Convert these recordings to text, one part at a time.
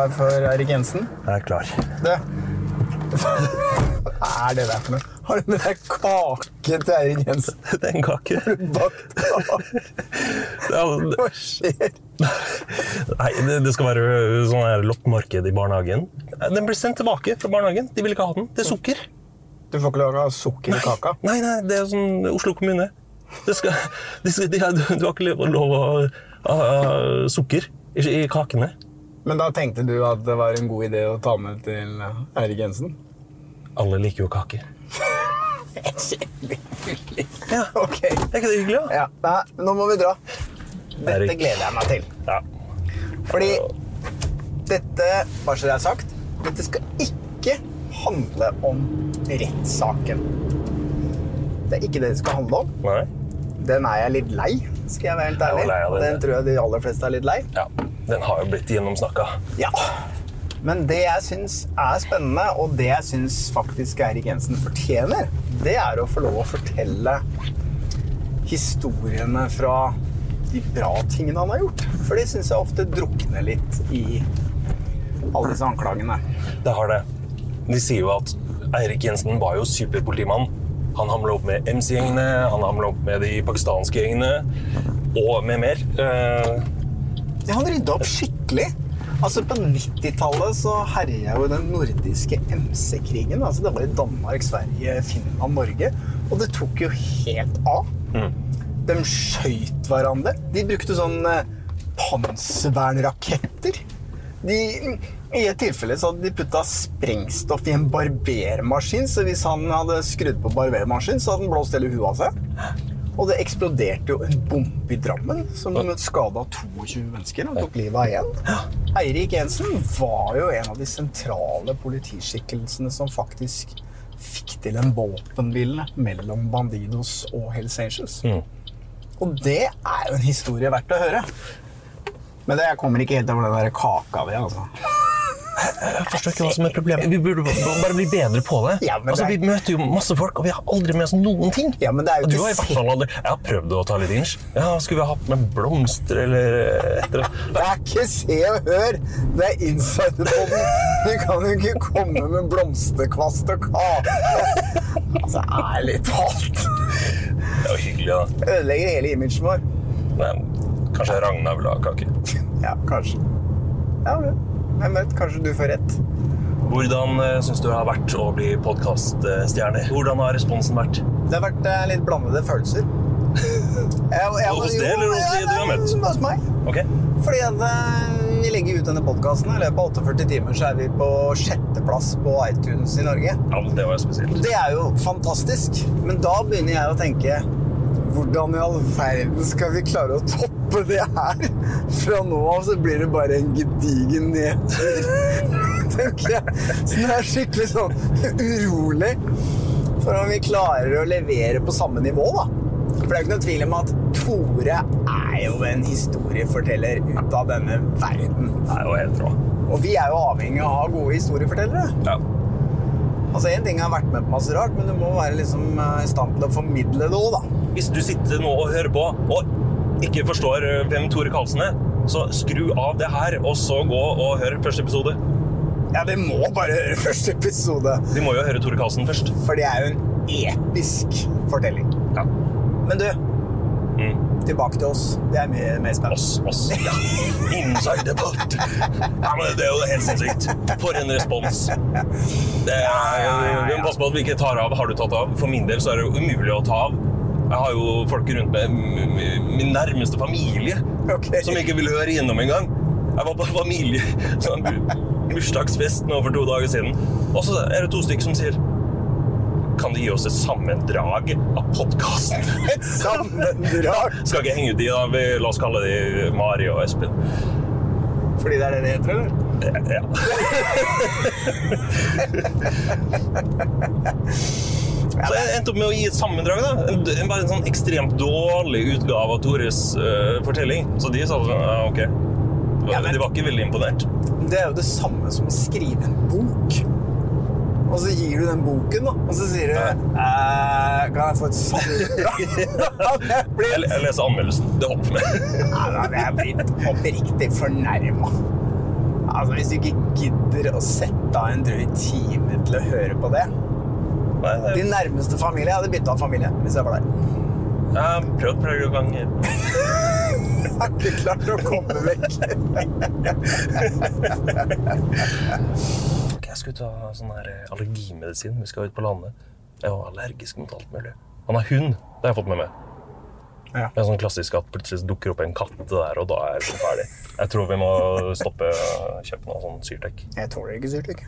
Klar for Eirik Jensen? Jeg er klar. Det. Hva er det der for noe? Har du med deg kake til Eirik Jensen? Det er en kake. Bakt kake? Hva skjer? Nei, det, det skal være sånn her loppmarked i barnehagen. Den ble sendt tilbake fra barnehagen. De ville ikke ha den. Det er sukker. Du får ikke lov å ha sukker i kaka? Nei, nei, det er sånn Oslo kommune. Det skal, de skal, de, du, har ikke lov lov å ha ha sukker i, i kakene. Men da tenkte du at det var en god idé å ta med til Eirik Jensen? Alle liker jo kaker. kake. Ja. Ok. Er ikke det hyggelig, da? Ja. Nei, nå må vi dra. Dette gleder jeg meg til. Ja. Fordi dette, bare så det er sagt, dette skal ikke handle om rettssaken. Det er ikke det det skal handle om. Nei? Den er jeg litt lei, skal jeg være helt ærlig. Jeg lei av det. Den tror jeg de aller fleste er litt lei. Ja. Den har jo blitt gjennomsnakka. Ja. Men det jeg syns er spennende, og det jeg syns faktisk Eirik Jensen fortjener, det er å få lov å fortelle historiene fra de bra tingene han har gjort. For de syns jeg ofte drukner litt i alle disse anklagene. Det har det. De sier jo at Eirik Jensen var jo superpolitimann. Han hamla opp med MC-gjengene, han hamla opp med de pakistanske gjengene og med mer. Ja, han rydda opp skikkelig. Altså På 90-tallet så herja jo den nordiske MC-krigen. Altså Det var i Danmark, Sverige, Finland, Norge. Og det tok jo helt av. De skøyt hverandre. De brukte sånn eh, panservernraketter. De, I et tilfelle så hadde de putta sprengstoff i en barbermaskin, så hvis han hadde skrudd på barbermaskin, så hadde den blåst hele huet av seg. Og det eksploderte jo en bombe i Drammen som skada 22 mennesker og tok livet av én. Eirik Jensen var jo en av de sentrale politiskikkelsene som faktisk fikk til en våpenhvile mellom Bandidos og Hells Angels. Og det er jo en historie verdt å høre. Men det jeg kommer ikke helt over den der kaka di, altså. Jeg forstår ikke hva som er problemet. Vi burde bare bli bedre på det. Ja, altså, det er- Vi møter jo masse folk, og vi har aldri med oss noen ting. Ja, men det er jo og du har i hvert fall aldri Jeg har prøvd å ta litt inch. Ja, Skulle vi ha hatt med blomster eller etter? Det er ikke Se og Hør! Det er Insiderpodden! Du kan jo ikke komme med blomsterkvast og kake. Altså, ærlig talt. Det var hyggelig, da. Ødelegger hele imaget vår. Men kanskje Ragna vil ha kake. Ja, kanskje. Ja, men hvem vet? Kanskje du får rett. Hvordan uh, syns du det har vært å bli podkaststjerne? Hvordan har responsen vært? Det har vært eh, litt blandede følelser. Hos det, eller hos de du har møtt? Hos meg. Okay. Fordi at eh, vi legger ut denne podkasten. I løpet av 48 timer så er vi på sjetteplass på iTunes i Norge. Ja, Det var jo spesielt. Det er jo fantastisk. Men da begynner jeg å tenke Hvordan i all verden skal vi klare å toppe det her? fra nå av så blir det bare en gedigen nedtur. Tenker jeg. Så det er skikkelig sånn urolig for om vi klarer å levere på samme nivå, da. For det er jo ikke noe tvil om at Tore er jo en historieforteller ut av denne verden. Det er jo helt rå. Og vi er jo avhengig av å ha gode historiefortellere. Ja. Altså, En ting har vært med på masse rart, men du må være liksom eh, i stand til å formidle det òg, da. Hvis du sitter nå og hører på og ikke forstår eh, hvem Tore Karlsen er, så skru av det her, og så gå og hør første episode. Ja, vi må bare høre første episode. Vi må jo høre Tore Karlsen først. For det er jo en episk fortelling. Ja. Men du, tilbake til oss. Det er mye mer spennende. Oss, oss. Ja. Inside the boat. Ja, men det er jo helt sinnssykt. For en respons. Det er, vi må passe på at vi ikke tar av. Har du tatt av? For min del så er det jo umulig å ta av. Jeg har jo folk rundt meg, min nærmeste familie, okay. som ikke vil høre gjennom engang. Jeg var på familie, sånn bu- bursdagsfest nå for to dager siden, og så er det to stykker som sier kan du gi oss et sammendrag av podkasten? Et sammendrag! Skal ikke henge ut de, da. Vi, la oss kalle de Mari og Espen. Fordi det er det det heter, eller? Ja. Så jeg endte opp med å gi et sammendrag. da. En, en, bare en sånn ekstremt dårlig utgave av Tores uh, fortelling. Så de sa sånn ja, ok. Ja, men- De var ikke veldig imponert. Det er jo det samme som å skrive en bok. Og så gir du den boken, da. Og så sier du eh, Kan jeg få et sammendrag? Jeg Jeg, leser anmeldelsen. Det hopper med. Ja, jeg blitt oppriktig fornærma. Altså, hvis du ikke gidder å sette av en drøy time til å høre på det Nei, det, Din nærmeste familie jeg hadde bytta familie hvis jeg var der. jeg har prøvd flere ganger. Har ikke klart å komme vekk. Jeg skulle ta sånn her eh, allergimedisin. Vi skal ut på landet. Jeg er allergisk mot alt mulig. Han har hund. Det har jeg fått med meg. Ja. Det er sånn klassisk at plutselig dukker opp en katt der, og da er jeg ferdig. Jeg tror vi må stoppe å kjøpe noe sånn syrtek. Jeg tåler ikke syrtek.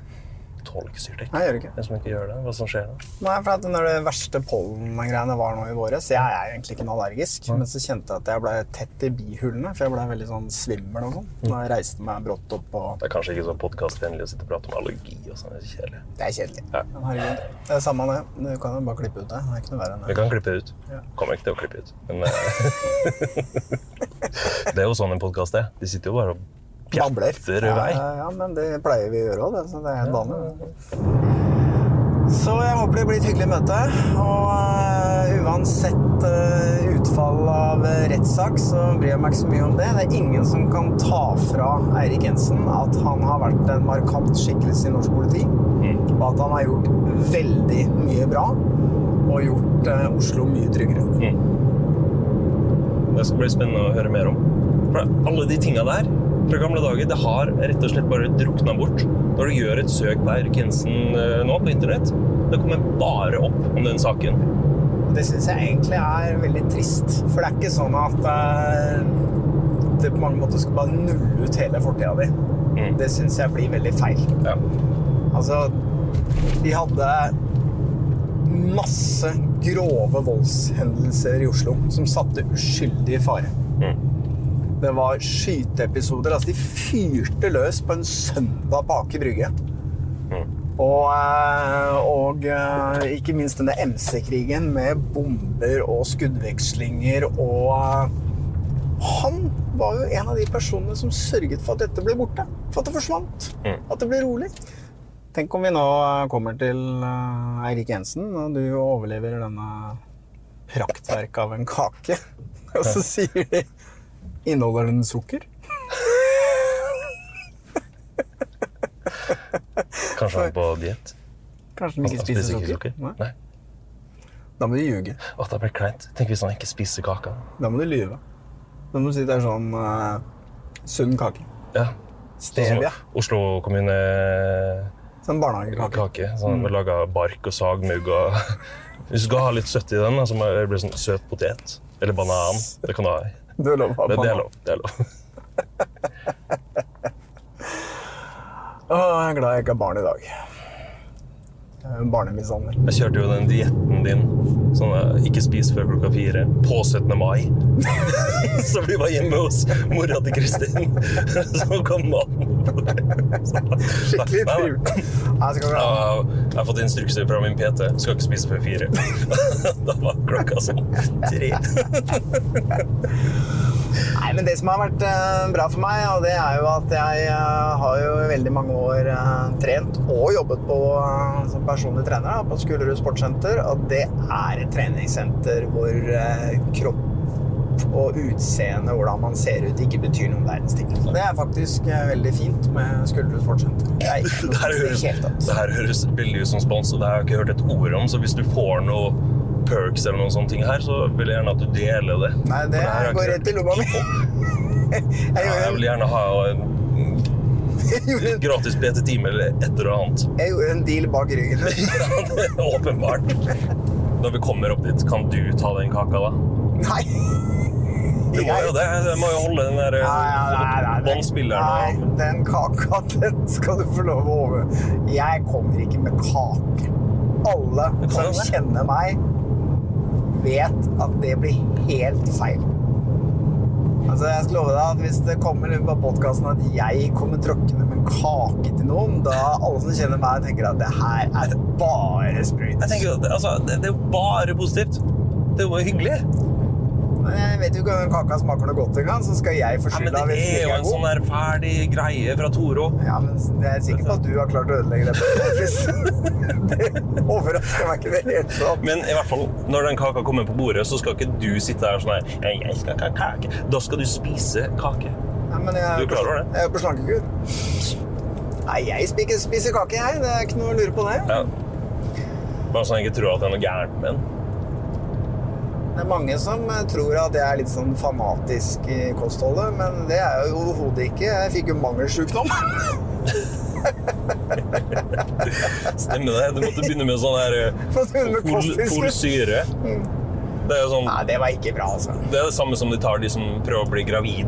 Ikke syrtek. Nei, jeg gjør ikke. Den som ikke gjør det, hva som skjer da? Nei, for at når det verste pollengreiene var nå i våres Jeg er egentlig ikke noe allergisk, men så kjente jeg at jeg ble tett i bihulene, for jeg ble veldig sånn svimmel og sånn. Da jeg reiste meg brått opp og Det er kanskje ikke sånn podkastvennlig å sitte og prate om allergi og sånn. Det er kjedelig. Det er kjedelig. Ja. Men herregud. Det er samme det. Du kan jo bare klippe ut det. Det er ikke noe verre enn Vi kan klippe det ut. Ja. Kommer ikke til å klippe ut. Men eh, det er jo sånn en podkast er. De sitter jo bare og Babler. Ja, ja, ja, men det pleier vi å gjøre òg, så det er helt vanlig. Så jeg håper det blir et hyggelig møte. Og eh, uansett eh, utfall av eh, rettssak, så bryr jeg meg ikke så mye om det. Det er ingen som kan ta fra Eirik Jensen at han har vært en markant skikkelse i norsk politi. Og at han har gjort veldig mye bra. Og gjort Oslo mye tryggere. Det skal bli spennende å høre mer om. For alle de tinga der fra gamle dager, det har rett og slett bare drukna bort. Når du gjør et søk på Eirik Jensen eh, nå på internett, det kommer bare opp om den saken. Det syns jeg egentlig er veldig trist. For det er ikke sånn at eh, det på mange måter skal bare nulle ut hele fortida di. Mm. Det syns jeg blir veldig feil. Ja. Altså, de hadde masse grove voldshendelser i Oslo som satte uskyldige i fare. Mm. Det var skyteepisoder. Altså, de fyrte løs på en søndag på Aker Brygge. Og, eh, og eh, ikke minst denne MC-krigen med bomber og skuddvekslinger og eh, Han var jo en av de personene som sørget for at dette ble borte. For at det forsvant. Mm. At det ble rolig. Tenk om vi nå kommer til Eirik Jensen, og du overlever denne praktverket av en kake. Og så sier de Inneholder den sukker? Kanskje han er på diett? Kanskje Han ikke spiser spiser ikke sukker? sukker? Nei. Da må du ljuge. Å, det blir kleint. Tenk hvis han ikke spiser kaka. Da må du lyve. Da må du si det er sånn uh, sunn kake. Ja. Stevia. Sånn Oslo kommune Sånn barnehagekake. kake. Sånn, mm. Laga bark og sagmugg og Hvis du skal ha litt søtt i den, så må det bli sånn søt potet. Eller banan. Det kan du ha. Du er lov Det, det er lov. Det er lov. Å, jeg er glad jeg ikke har barn i dag. Barnemishandler. Jeg kjørte jo den dietten din. Sånn eh, ikke spis før klokka fire. På 17. mai. Så vi var hjemme hos mora til Kristin. Så kom maten på bordet. Skikkelig trivelig. Jeg har fått instrukser fra min PT. Skal ikke spise før fire. Da var klokka sånn tre. Nei, men det som har vært eh, bra for meg, og det er jo at jeg eh, har jo i veldig mange år eh, trent og jobbet på, som personlig trener da, på Skulerud sportssenter, og det er et treningssenter hvor kropp og utseende, hvordan man ser ut, ikke betyr noen verdens ting. Så det er faktisk veldig fint med Skulderud sportssenter. Det Det det det her høres veldig ut som spons, og det har jeg ikke hørt et ord om. Så hvis du får noe perks eller noen sånne ting her, så vil jeg gjerne at du deler det. Nei, det det går rett i lomma mi. Jeg jeg vil gjerne ha en gratis PT-time eller et eller annet. jeg gjorde en deal bak ryggen. Ja, det er åpenbart. Når vi kommer opp dit, kan du ta den kaka, da? Nei! Du må jo det. Du må jo holde den der nei. båndspilleren. Nei, den kaka, den skal du få lov å over. Jeg kommer ikke med kake. Alle kan som kjenner meg, vet at det blir helt feil. Altså, jeg skal love deg at Hvis det kommer på podkasten at jeg kommer tråkkende med en kake til noen, da alle som kjenner meg, tenker at det her er bare sprøyt. Jeg tenker at altså, det, det er jo bare positivt. Det er jo hyggelig. Men jeg vet jo ikke om kaka smaker noe godt engang, så skal jeg få Ja, skylda det hvis den er jo ikke en er sånn god. der ferdig greie fra Toro. Ja, men jeg er sikker på at du har klart å ødelegge det. Det overrasker meg ikke det hele tatt. Men i hvert fall, når den kaka kommer på bordet, så skal ikke du sitte der sånn her Jeg skal ikke ha kake. Da skal du spise kake. Ja, men jeg, Du klarer det? Jeg er jo på slankekur. Nei, jeg spiser, spiser kake, jeg. Det er ikke noe å lure på det. Ja. Bare sånn at jeg ikke tror at det er noe gærent med den. Det er mange som eh, tror at jeg er litt sånn fanatisk i kostholdet, men det er jeg jo overhodet ikke. Jeg fikk jo mangelsjukdom. Stemmer det? Du måtte begynne med sånn her eh, folsyre. Det er jo sånn Nei, det var ikke bra, altså. Det er det samme som de tar de som prøver å bli gravid.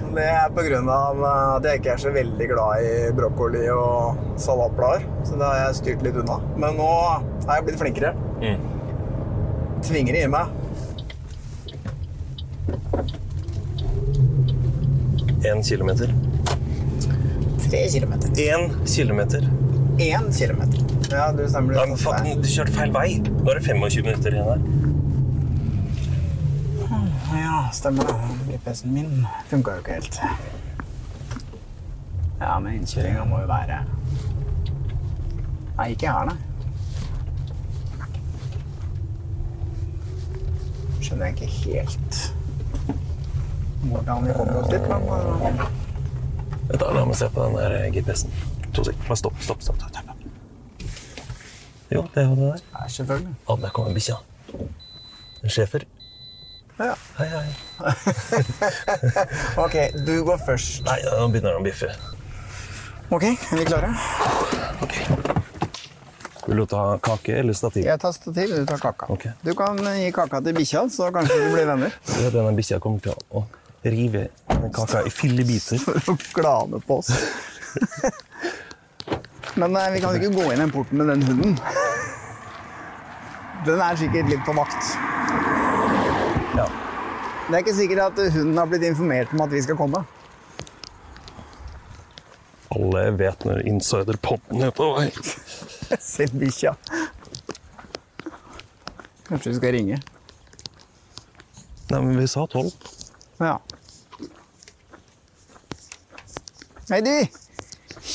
Det er av eh, at jeg ikke er så veldig glad i brokkoli og salatblader. Så det har jeg styrt litt unna. Men nå er jeg blitt flinkere. Mm. Tvinger det i meg. Én kilometer. Tre kilometer. Én kilometer. Én kilometer. Ja, du stemmer. Nei, men faen, du kjørte feil vei. Nå er det 25 minutter igjen her. Ja, stemmer det. GPS-en min funka jo ikke helt. Ja, men innkjøringa må jo være Nei, ikke her, nei. Skjønner jeg ikke helt hvordan vi kommer oss dit, men uh, Vent da, La meg se på den der eh, GPS-en. To sekunder. Stopp, stopp, stopp. stopp. Jo, det var det der. Ja, selvfølgelig. Å, der kommer bikkja. En schæfer. Ja. Hei, hei. Ok, du går først. Nei, nå begynner han å biffe. Ok, er vi klare? Ok. Vil du ta kake eller stativ? Jeg tar stativ, du tar kaka. Okay. Du kan gi kaka til bikkja, så kanskje vi blir venner. Er Denne bikkja kommer til å rive kaka i fillebiter. For å glane på oss. Men nei, vi kan jo ikke gå inn den porten med den hunden. Den er sikkert litt på vakt. Det er ikke sikkert at hunden har blitt informert om at vi skal komme. Alle vet når insiderpodden er på vei. Selv bikkja. Kanskje vi skal ringe. Nei, men vi sa tolv. Ja. Hei, du!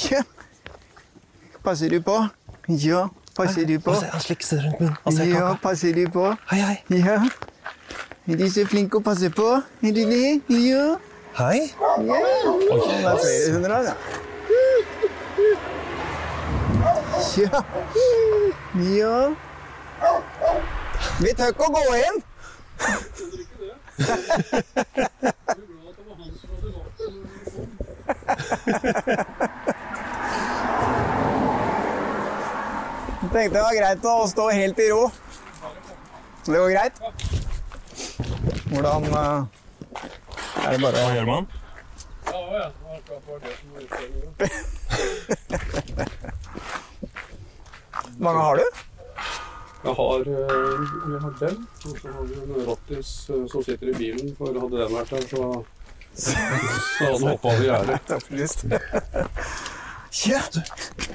Ja. Passer du på? Ja, passer du på? Han slikker seg rundt munnen. Ja, passer du på? Hei, hei. Ja. Er de så flinke å passe på? Er de det? Ja. Hei. ja. Oi, Det er flere hunder her, ja. Ja. Ja. Vi tør ikke å gå inn. Jeg tenkte det var greit å stå helt i ro. Det går greit? Hvordan eh, Er det bare Hva gjør man? Hvor mange har du? Jeg har, eh, jeg har den, og så har vi en rottis eh, som sitter i bilen. For hadde den vært der, så, så hadde han hoppa over gjerdet. Du.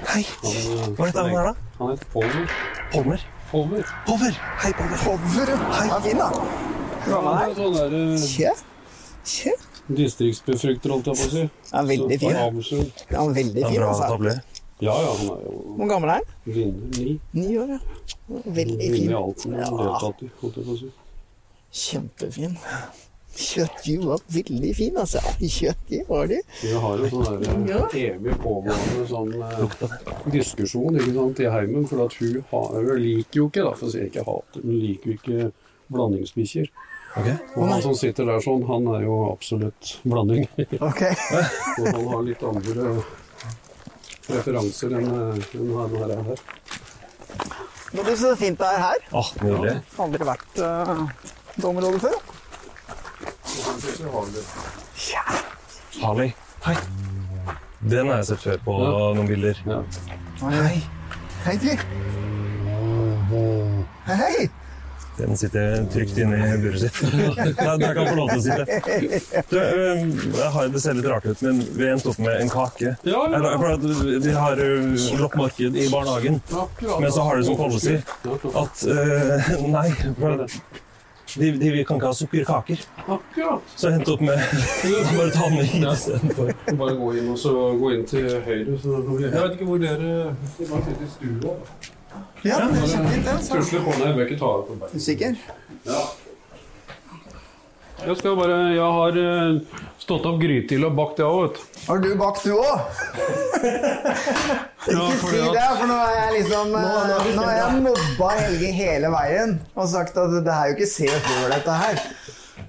Hei. Hva heter han her, da? han heter Polmer. Polmer. Hover. Hei, Polmer. Hover, Hei. Ja, da. Er Han er fin, eh, Kjø. Kjø. distriktsbefrukter, holdt jeg på å si. Ja, veldig fin. Ja, veldig fin, altså. Ja, ja, han er jo Hvor gammel er han? vinner. Ni. Ni år, ja. Veldig fin. i alt han har deltatt i, holdt jeg på å si. Kjempefin. Kjøttju var veldig fin, altså. Kjøttju var de. Vi har jo sånn der evig pågående sånn eh, diskusjon ikke sant, i heimen. For at hun, har, hun liker jo ikke, da, for å si ikke hater, hun liker jo ikke blandingsbikkjer. Ok. Og han som sitter der sånn, han er jo absolutt blanding. Ok. Og han har litt andre referanser enn enn han her. er her. Men det er så fint det er her. Åh, det. Aldri vært uh, det området før. Harley. Hei. Den har jeg sett før på noen bilder. Ja. Hei. Hei. Hei, hei. Den sitter trygt inne i buret sitt. Nei, der kan få lov til å sitte. Du, jeg har, det ser litt rart ut, men vi endte opp med en kake. Ja, ja. Vi har ø, loppemarked i barnehagen, men så har det som policy at uh, Nei, at de, de, vi kan ikke ha sukkerkaker. Akkurat. Så jeg endte opp med bare ta den inn istedenfor. Bare gå inn, og så gå inn til høyre. Så jeg vet ikke hvor dere De bare sitter i stua. Ja, det er kjempefint, det. altså. Tusler på meg, jeg bør ikke ta det på beina. Er sikker? Ja. Jeg skal bare Jeg har eh, stått opp grytidlig og bakt det òg, vet du. Har du bakt, du òg? Ikke si det, for nå er jeg liksom eh, Nå har jeg mobba Helge hele veien og sagt at det er jo ikke Se og dette her.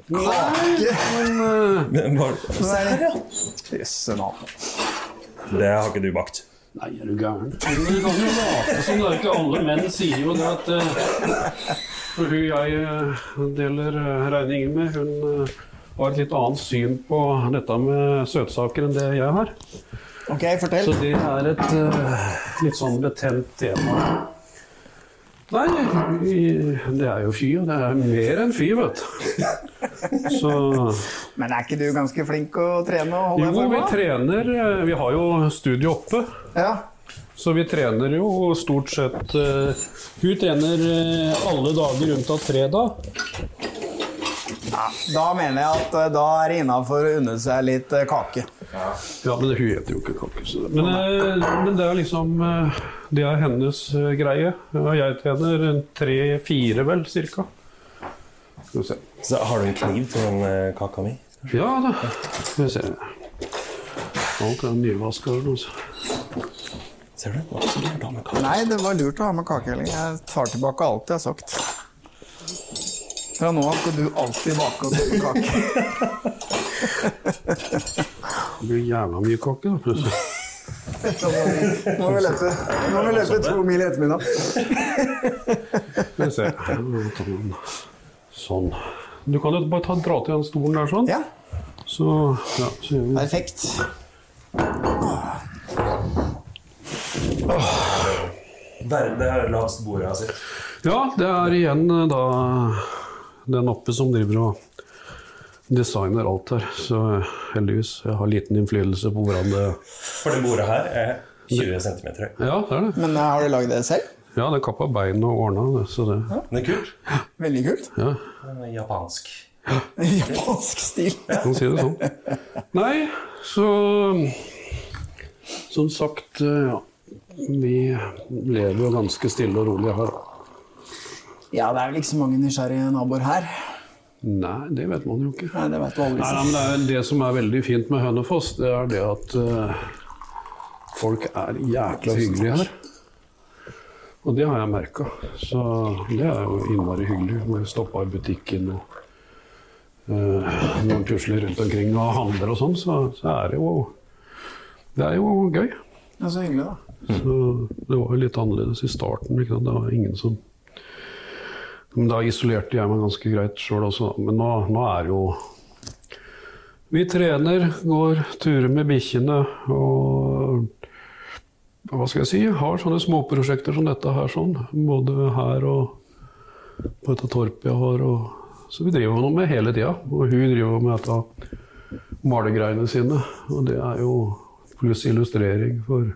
Kake. Men eh, Men Nå Jøsse navn. Det har ikke du bakt. Nei, er du gæren? Du kan jo late som det er ikke alle menn sier jo det at uh, For hun jeg eh, deler eh, regningen med, hun uh, har et litt annet syn på dette med søtsaker enn det jeg har. Ok, fortell. Så det er et uh, litt sånn betent tema. Nei, det er jo fy, det er mer enn fy, vet du. Så Men er ikke du ganske flink å trene og holde Jo, vi trener eh, Vi har jo studio oppe. Ja. Så vi trener jo stort sett eh, Hun trener eh, alle dager unntatt fredag. Da mener jeg at eh, da er det innafor å unne seg litt eh, kake. Ja, men hun heter jo ikke kake. så- Men, eh, men det er liksom Det er hennes greie. Og jeg tjener tre-fire, vel, cirka. Skal vi se. Så har du en kniv til den kaka mi? Ja da. Skal vi se. Alt er nyvaska. Altså. Ser du? Det var ikke så å ha med kake. Nei, det var lurt å ha med kake, Jeg tar tilbake alt jeg har sagt. Fra nå av skal du alltid bake og bake kake. Det blir jævla mye kake, da, plutselig. Nå må vi løpe, nå må vi løpe to mil i ettermiddag. Sånn. Du kan jo bare ta, dra til den stolen der sånn. Ja, Så, ja, så gjør vi perfekt. Der, det er bordet jeg har. Ja, det er igjen eh, da den oppe som driver og designer alt her. Så eh, heldigvis, jeg har liten innflytelse på hvordan det For det bordet her er 20 cm høyt. Ja, det er det. Men eh, har du lagd det selv? Ja, det er kappa bein og ordna det, så det Det er kult. Veldig kult. Ja, er japansk. Japansk stil. kan si det sånn. Nei, så Som sagt, eh, ja. Vi lever jo ganske stille og rolig her. Ja, det er vel ikke så mange nysgjerrige naboer her. Nei, det vet man jo ikke. Nei, det vet du aldri. Nei, det, det som er veldig fint med Hønefoss, det er det at uh, folk er jækla hyggelige her. Og det har jeg merka. Så det er jo innmari hyggelig. Når jeg stopper i butikken og uh, noen tusler rundt omkring og handler og sånn, så, så er det jo Det er jo gøy. Det er så hyggelig, da. Så det var jo litt annerledes i starten. Ikke sant? Det var ingen som Men da isolerte jeg meg ganske greit sjøl også. Men nå, nå er jo Vi trener, går turer med bikkjene og hva skal jeg si, har sånne småprosjekter som dette her. sånn, Både her og på dette torpet jeg har. Og, så vi driver noe med hele tida. Og hun driver med dette malegreiene sine. Og det er jo pluss illustrering for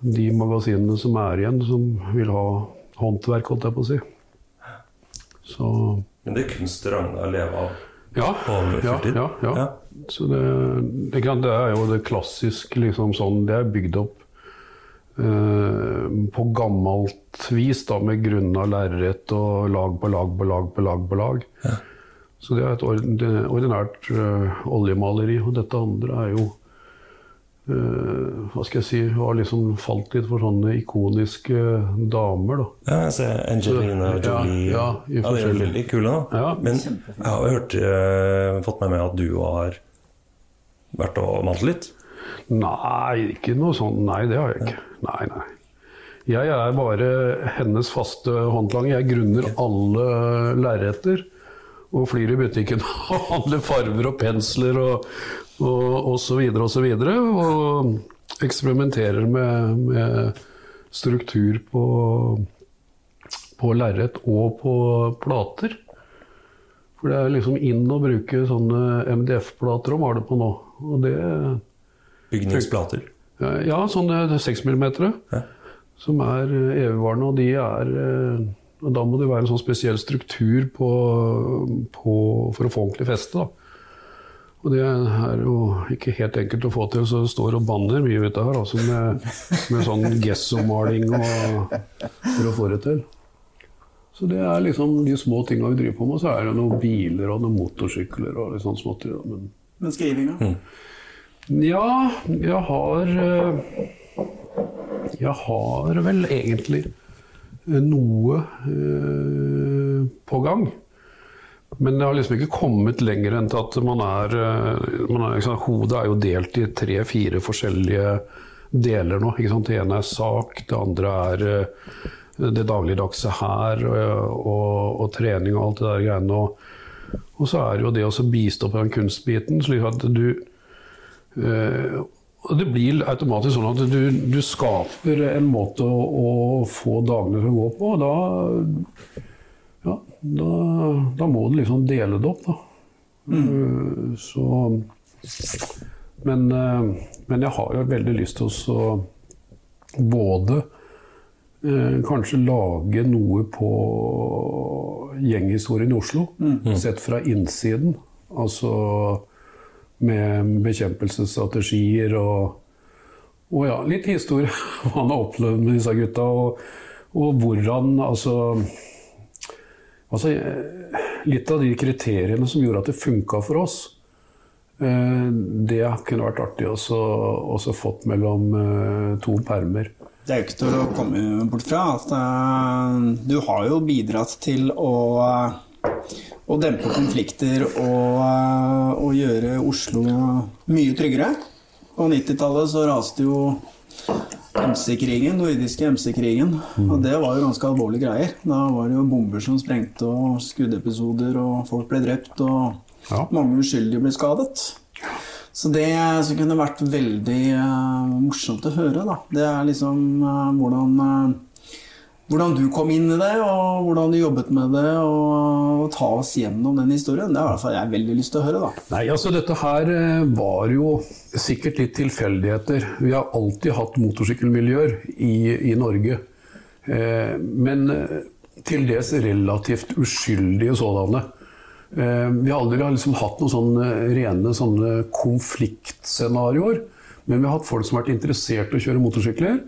de magasinene som er igjen, som vil ha håndverk, holdt jeg på å si. Så Men det er kunst Ragna lever av? ja, ja, ja, ja. Ja. Så det, det, det er jo det klassiske, liksom sånn Det er bygd opp eh, på gammelt vis, da, med grunna lerret og lag på lag på lag på lag. på lag. Så det er et ordinært ø, oljemaleri. Og dette andre er jo eh, Hva skal jeg si Har liksom falt litt for sånne ikoniske damer, da. Ja, jeg ser Angelina ja, Jolie. ja, i de er veldig kule, da. Ja. Men jeg har jo hørt, fått fått med meg at du har vært og malt litt. Nei, ikke noe sånn. Nei, det har jeg ikke. Nei, nei. Jeg er bare hennes faste håndlanger. Jeg grunner alle lerreter. Og flyr i butikken og handler farver og pensler og, og, og så videre og. Og eksperimenterer med, med struktur på, på lerret og på plater. For det er liksom inn å bruke sånne MDF-plater og male på nå. Og det Bygningsplater. ja, sånne 6 mm Ja. som er evigvarende, og de er eh, og Da må det være en sånn spesiell struktur på, på, for å få ordentlig feste. Da. Og det er jo ikke helt enkelt å få til, så det står og banner mye ute her altså med, med sånn gessomaling og, for å få det til. Så det er liksom de små tinga vi driver på med. Så er det noen biler og noen motorsykler og litt sånn småtteri. Men Men skrivinga? ja, jeg har eh, Jeg har vel egentlig noe eh, på gang. Men det har liksom ikke kommet lenger enn til at man er, eh, man er liksom, Hodet er jo delt i tre-fire forskjellige deler nå. Ikke sant? Det ene er sak, det andre er eh, det dagligdagse her og, og, og trening og alt det der greiene. Og, og så er det jo det å bistå på den kunstbiten, slik at du øh, det blir automatisk sånn at du, du skaper en måte å, å få dagene til å gå på. Og da, ja, da, da må du liksom dele det opp, da. Mm. så men, eh, men jeg har jo veldig lyst til å både eh, kanskje lage noe på gjenghistorien i Oslo, sett fra innsiden. Altså med bekjempelsesstrategier og, og ja, litt historie hva han har opplevd med disse gutta. Og, og hvordan altså, altså Litt av de kriteriene som gjorde at det funka for oss, eh, det kunne vært artig å fått mellom eh, to permer. Det er jo ikke til å komme bort fra at eh, du har jo bidratt til å, å dempe konflikter og, og gjøre Oslo mye tryggere. På 90-tallet så raste jo MC-krigen, nordiske MC-krigen. Og det var jo ganske alvorlige greier. Da var det jo bomber som sprengte, og skuddepisoder, og folk ble drept, og Ja. mange uskyldige ble skadet. Så det som kunne vært veldig uh, morsomt å høre, da, det er liksom uh, hvordan, eh, hvordan du kom inn i det, og hvordan du jobbet med det, og, ta oss gjennom den historien. Det har i jeg veldig lyst til å høre, da. Nei, altså dette her eh, var jo sikkert litt tilfeldigheter. Vi har alltid hatt motorsykkelmiljøer i, i Norge. Eh, men eh, til dels relativt uskyldige sådanne. Eh, vi har aldri liksom hatt noen sånne rene sånne konfliktscenarioer. Men vi har hatt folk som har vært interessert i å kjøre motorsykler,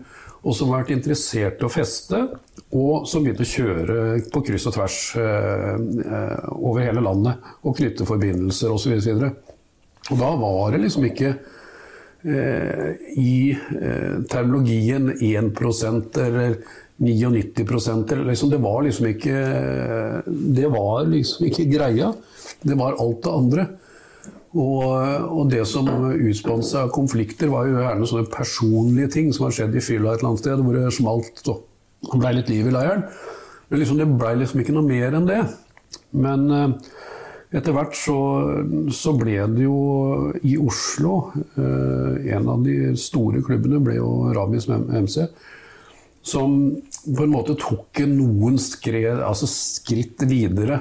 og som har vært interessert i å feste, og som begynte å kjøre på kryss og tvers eh, eh, over hele landet og knytte forbindelser osv. Og, og da var det liksom ikke eh, i eh, terminologien 1% eller 99% eller liksom, Det var liksom ikke Det var liksom ikke greia. Det var alt det andre. Og, og det som utspant seg av konflikter, var jo gjerne sånne personlige ting som har skjedd i fylla et eller annet sted, hvor det smalt og ble litt liv i leiren. Men liksom, det blei liksom ikke noe mer enn det. Men eh, Etter hvert så, så ble det jo i Oslo eh, En av de store klubbene ble jo Rabis MC. Som på en måte tok noen skred, altså skritt videre.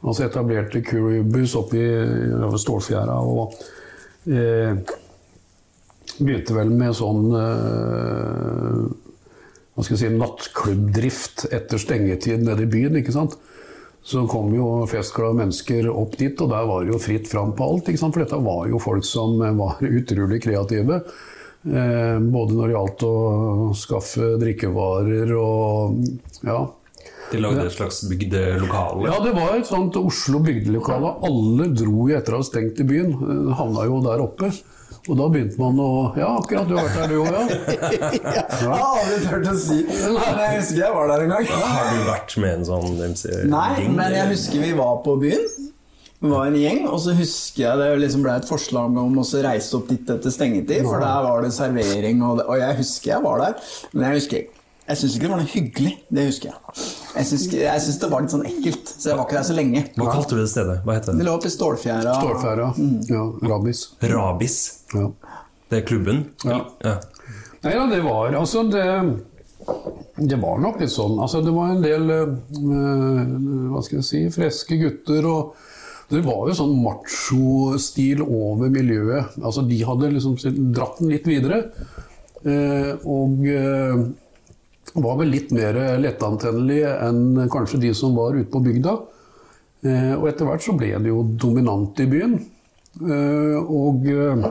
Altså etablerte Curibus oppe i Stålfjæra og eh, begynte vel med sånn eh, hva skal jeg si, nattklubbdrift etter stengetid nede i byen. ikke sant? Så kom jo festglade mennesker opp dit, og der var det jo fritt fram på alt. ikke sant? For dette var jo folk som var utrolig kreative. Eh, både når det gjaldt å skaffe drikkevarer og ja. De lagde et slags bygdelokale? Ja, det var et sånt Oslo bygdelokale. Alle dro jo etter å ha stengt i byen. Eh, Havna jo der oppe. Og da begynte man å Ja, akkurat, du har vært der du òg, ja. Jeg har aldri turt å si Men jeg husker jeg var der en gang. Har du vært med en sånn MC-gjeng? Nei, men jeg husker vi var på byen. Vi var en gjeng, og så husker jeg det liksom ble et forslag om å reise opp dit etter stengetid, for der var det servering, og, det, og jeg husker jeg var der. Men jeg husker jeg syns ikke det var noe hyggelig. Det husker jeg. Jeg syns, jeg syns det var litt sånn ekkelt, så jeg var ikke der så lenge. Hva kalte du det stedet? Hva heter Det det? lå oppe i Stålfjæra. Stålfjæra. Ja, Rabis. Rabis. Ja. Det er klubben? Ja. ja. Nei da, det var altså det, det var nok litt sånn. Altså, det var en del eh, hva skal jeg si, freske gutter. og Det var jo sånn machostil over miljøet. Altså, de hadde liksom dratt den litt videre. eh, og eh, var vel litt mer lettantennelige enn kanskje de som var ute på bygda. Eh, og etter hvert så ble det jo dominant i byen. Eh, og eh,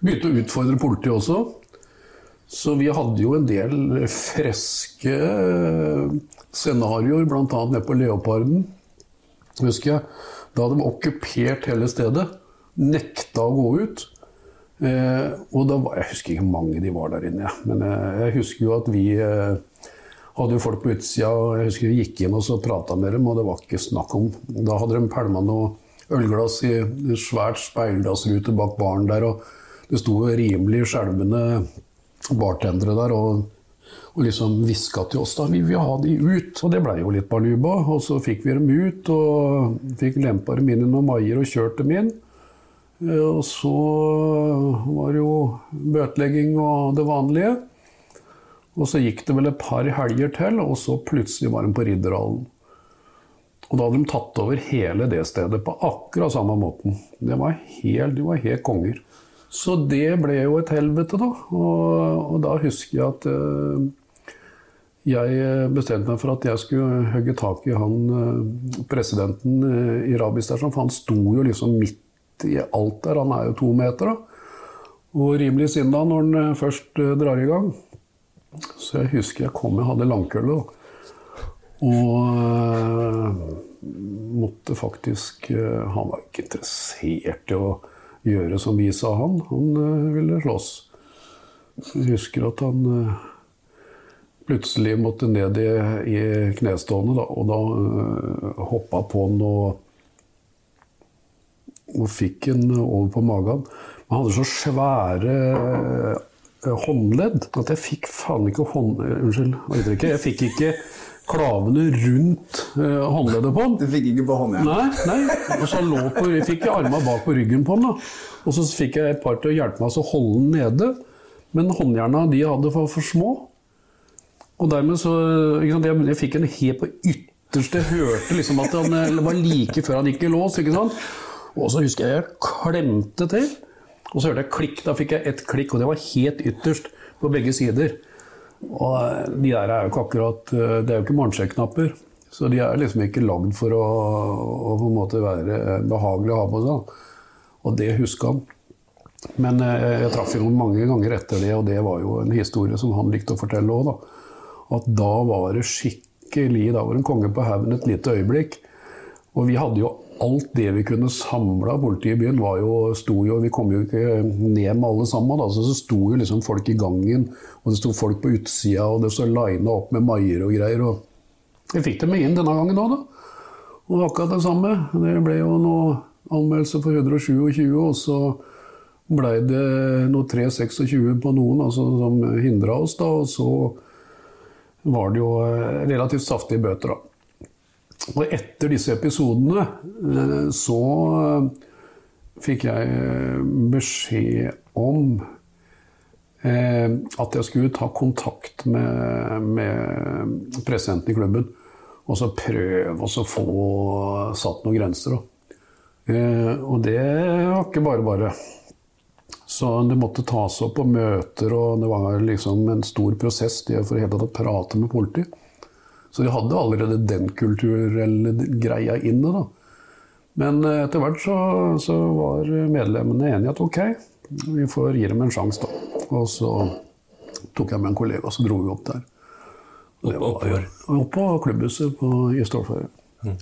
begynte å utfordre politiet også. Så vi hadde jo en del freske scenarioer, bl.a. nede på Leoparden. Husker jeg. Da hadde de okkupert hele stedet. Nekta å gå ut. Eh, og da var, Jeg husker ikke hvor mange de var der inne, men eh, jeg husker jo at vi eh, hadde jo folk på utsida, og jeg husker vi gikk inn og så prata med dem, og det var ikke snakk om Da hadde de pælma noe ølglass i en svært speilglassrute bak baren der, og det sto rimelig skjelvende bartendere der og, og liksom hviska til oss da vi vil ha de ut. Og det blei jo litt baluba, og så fikk vi dem ut og fikk lempa dem inn i noen maier og kjørt dem inn. Eh, Og så var det jo bøtelegging og det vanlige. Og så gikk det vel et par helger til, og så plutselig var de på Ridderhallen. Og da hadde de tatt over hele det stedet på akkurat samme måten. Det var helt, de var helt konger. Så det ble jo et helvete, da. Og, og da husker jeg at eh, jeg bestemte meg for at jeg skulle hogge tak i han eh, presidenten eh, i Rabis der, for han sto jo liksom midt i alt der. Han er jo to meter, da. Og rimelig sinna når han eh, først eh, drar i gang. Så jeg husker jeg kom, jeg hadde langkølle. da. Og øh, måtte faktisk Han var ikke interessert i å gjøre som vi sa han. Han ville slåss. Jeg husker at han plutselig måtte ned i, i knestående, da, og da øh, hoppa på han og, og fikk den over på magen. Men han hadde så svære øh, håndledd at jeg fikk faen ikke hånd... øh, Unnskyld, hva heter det ikke? Jeg fikk ikke klavene rundt øh, håndleddet på han. Du fikk ikke på håndjern? Nei, nei. Og så lå på, jeg fikk armene bak på ryggen på han. da. Og så fikk jeg et par til å hjelpe meg å holde den nede. Men håndjerna de hadde for, for små. Og dermed så sant, jeg, jeg fikk en helt på ytterste Jeg hørte liksom at han eh, var like før han gikk i lås. ikke sant? Og så husker jeg jeg klemte til. Og så hørte jeg klikk. Da fikk jeg ett klikk, og det var helt ytterst på begge sider. Og eh, de der er jo ikke akkurat eh, Det er jo ikke morgenskjekknapper. Så de er liksom ikke lagd for å, å på en måte være behagelige å ha på seg. Og det huska han. Men eh, jeg traff jo mange ganger etter det, og det var jo en historie som han likte å fortelle òg, da. At da var det skikkelig Da var det en konge på haugen et lite øyeblikk. Og vi hadde jo alt det vi kunne samle av politiet i byen. Var jo, sto jo, vi kom jo ikke ned med alle sammen. Da, så det sto jo liksom folk i gangen, og det sto folk på utsida, og det sto lina opp med maier og greier. og Vi fikk dem inn denne gangen òg, da. Og akkurat det samme. Det ble jo noe anmeldelse for 127, og så blei det noe 326 på noen altså, som hindra oss, da. Og så var det jo eh, relativt saftige bøter, da. Og etter disse episodene eh, så fikk jeg eh, beskjed om eh, at jeg skulle ta kontakt med, med presidenten i klubben. Og så prøve å få satt noen grenser. Og det var ikke bare bare. Så det måtte tas opp på møter, og det var liksom en stor prosess det for å prate med politiet. Så de hadde allerede den kulturelle greia inne. da. Men eh, etter hvert så, så var medlemmene enige at ok, vi får gi dem en sjanse, da. Og så tok jeg med en kollega, og så dro vi opp der. Og det var, opp på klubbhuset på, i Stålfjord. Mm.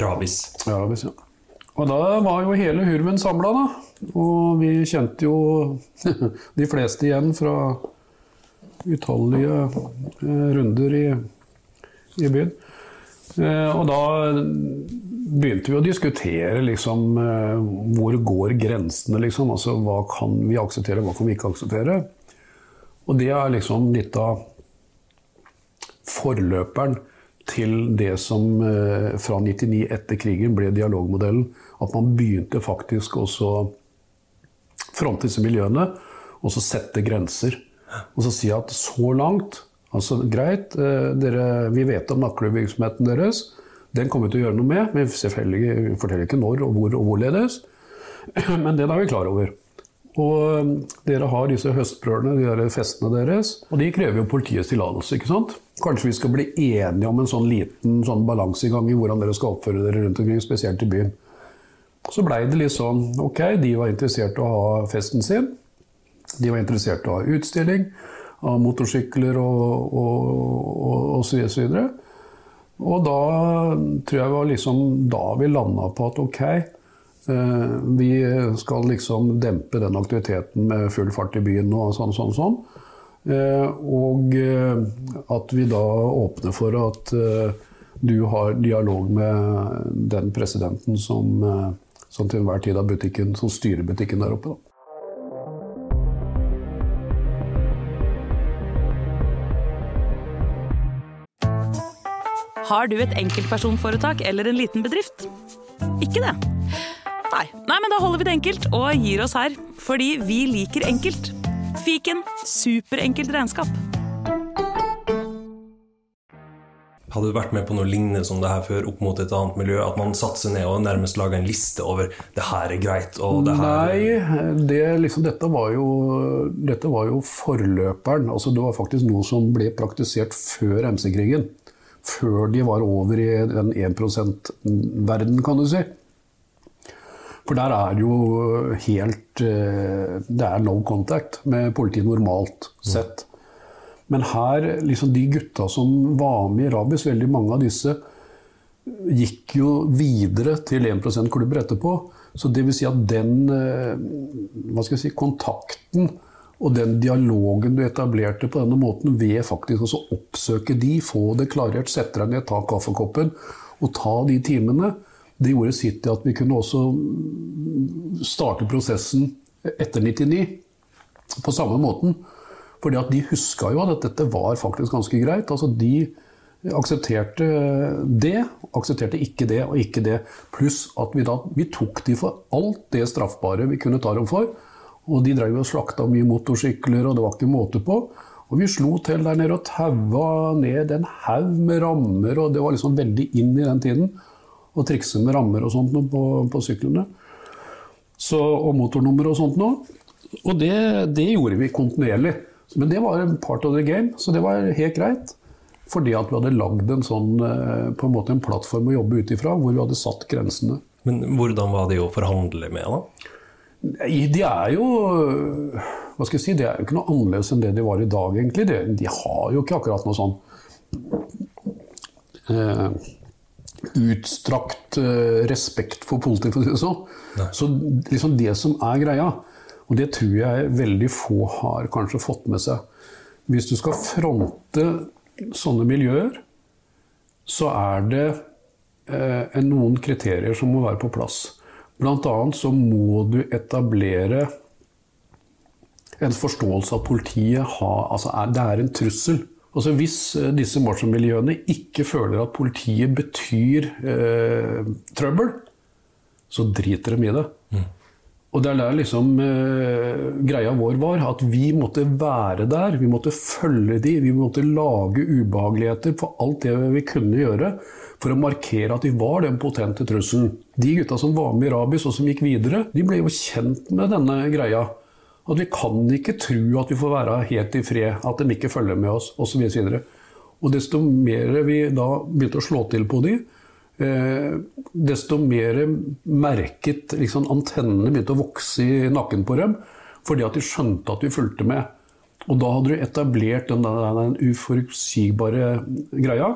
Rabis. Rabis, ja. Og da var jo hele hurven samla, da. Og vi kjente jo de fleste igjen fra utallige eh, runder i, i byen. Eh, og da begynte vi å diskutere liksom eh, hvor går grensene, liksom. Altså hva kan vi akseptere, hva kan vi ikke akseptere. Og det er liksom litt av forløperen til det som fra 99 etter krigen ble dialogmodellen. At man begynte faktisk også fronte disse miljøene, og så sette grenser. Og så si at så langt Altså greit, dere, vi vet om nakkeklubbvirksomheten deres. Den kommer vi til å gjøre noe med, men selvfølgelig forteller ikke når og hvor og hvorledes. Men det er vi klar over. Og dere har disse høstbrølene, de der festene deres, og de krever jo politiets tillatelse. ikke sant? Kanskje vi skal bli enige om en sånn liten sånn balansegang i hvordan dere skal oppføre dere rundt omkring, spesielt i byen. Så blei det litt sånn ok, de var interessert i å ha festen sin. De var interessert i å ha utstilling av motorsykler og, og, og, så videre. Og da tror jeg var liksom da vi landa på at ok, eh, vi skal liksom dempe den aktiviteten med full fart i byen og sånn, sånn, sånn. Eh, og eh, at vi da åpner for at du har dialog med den presidenten som, som til enhver tid har butikken, som styrer butikken der oppe. Da. Har du et enkeltpersonforetak eller en liten bedrift? Ikke det? Nei. Nei, men da holder vi det enkelt og gir oss her. Fordi vi liker enkelt. Fiken superenkelt regnskap. Hadde du vært med på noe lignende som det her før, opp mot et annet miljø? At man satser ned og nærmest lager en liste over 'det her er greit', og det her Nei, det, liksom, dette, var jo, dette var jo forløperen. Altså, det var faktisk noe som ble praktisert før MC-krigen før de var over i den 1 %-verden, kan du si. For der er jo helt eh, Det er no contact med politiet normalt sett. Men her, liksom de gutta som var med i Rabis, veldig mange av disse gikk jo videre til 1 %-klubber etterpå. Så det vil si at den eh, hva skal jeg si, kontakten og den dialogen du etablerte på denne måten ved faktisk å oppsøke de, få det klarert, sette deg ned, ta kaffekoppen og ta de timene, det gjorde sitt til at vi kunne også starte prosessen etter 99 på samme måten. Fordi at de huska jo at dette var faktisk ganske greit. Altså de aksepterte det, aksepterte ikke det og ikke det. Pluss at vi da vi tok de for alt det straffbare vi kunne ta dem for. Og de drev og slakta mye motorsykler, og det var ikke måte på. Og vi slo til der nede og taua ned en haug med rammer, og det var liksom veldig inn i den tiden. Å trikse med rammer og sånt på, på syklene. Så, og motornummer og sånt noe. Og det, det, gjorde vi kontinuerlig. Men det var en part of the game, så det var helt greit. Fordi at vi hadde lagd en sånn, eh, på en måte en plattform å jobbe ut ifra, hvor vi hadde satt grensene. Men hvordan var det å forhandle med, da? De er jo hva skal jeg si, Det er jo ikke noe annerledes enn det de var i dag, egentlig. De, de har jo ikke akkurat noe sånn eh, utstrakt eh, respekt for politiet, for å si det sånn. Så liksom det som er greia, og det tror jeg veldig få har kanskje fått med seg Hvis du skal fronte sånne miljøer, så er det eh, noen kriterier som må være på plass. Blant annet så må du etablere en forståelse av at politiet har, altså er, det er en trussel Altså Hvis eh, disse machomiljøene ikke føler at politiet betyr eh, trøbbel, så driter de i det. Og det er der liksom eh, greia vår var, at vi måtte være der. Vi måtte følge de, vi måtte lage ubehageligheter for alt det vi kunne gjøre for å markere at vi var den potente trusselen. De gutta som var med i Rabis og som gikk videre, de ble jo kjent med denne greia. At vi kan ikke tro at vi får være helt i fred, at de ikke følger med oss osv. Og, og desto mer vi da begynte å slå til på de, eh, desto mer merket liksom, antennene begynte å vokse i nakken på dem, fordi at de skjønte at vi fulgte med. Og da hadde du etablert den, den uforutsigbare greia.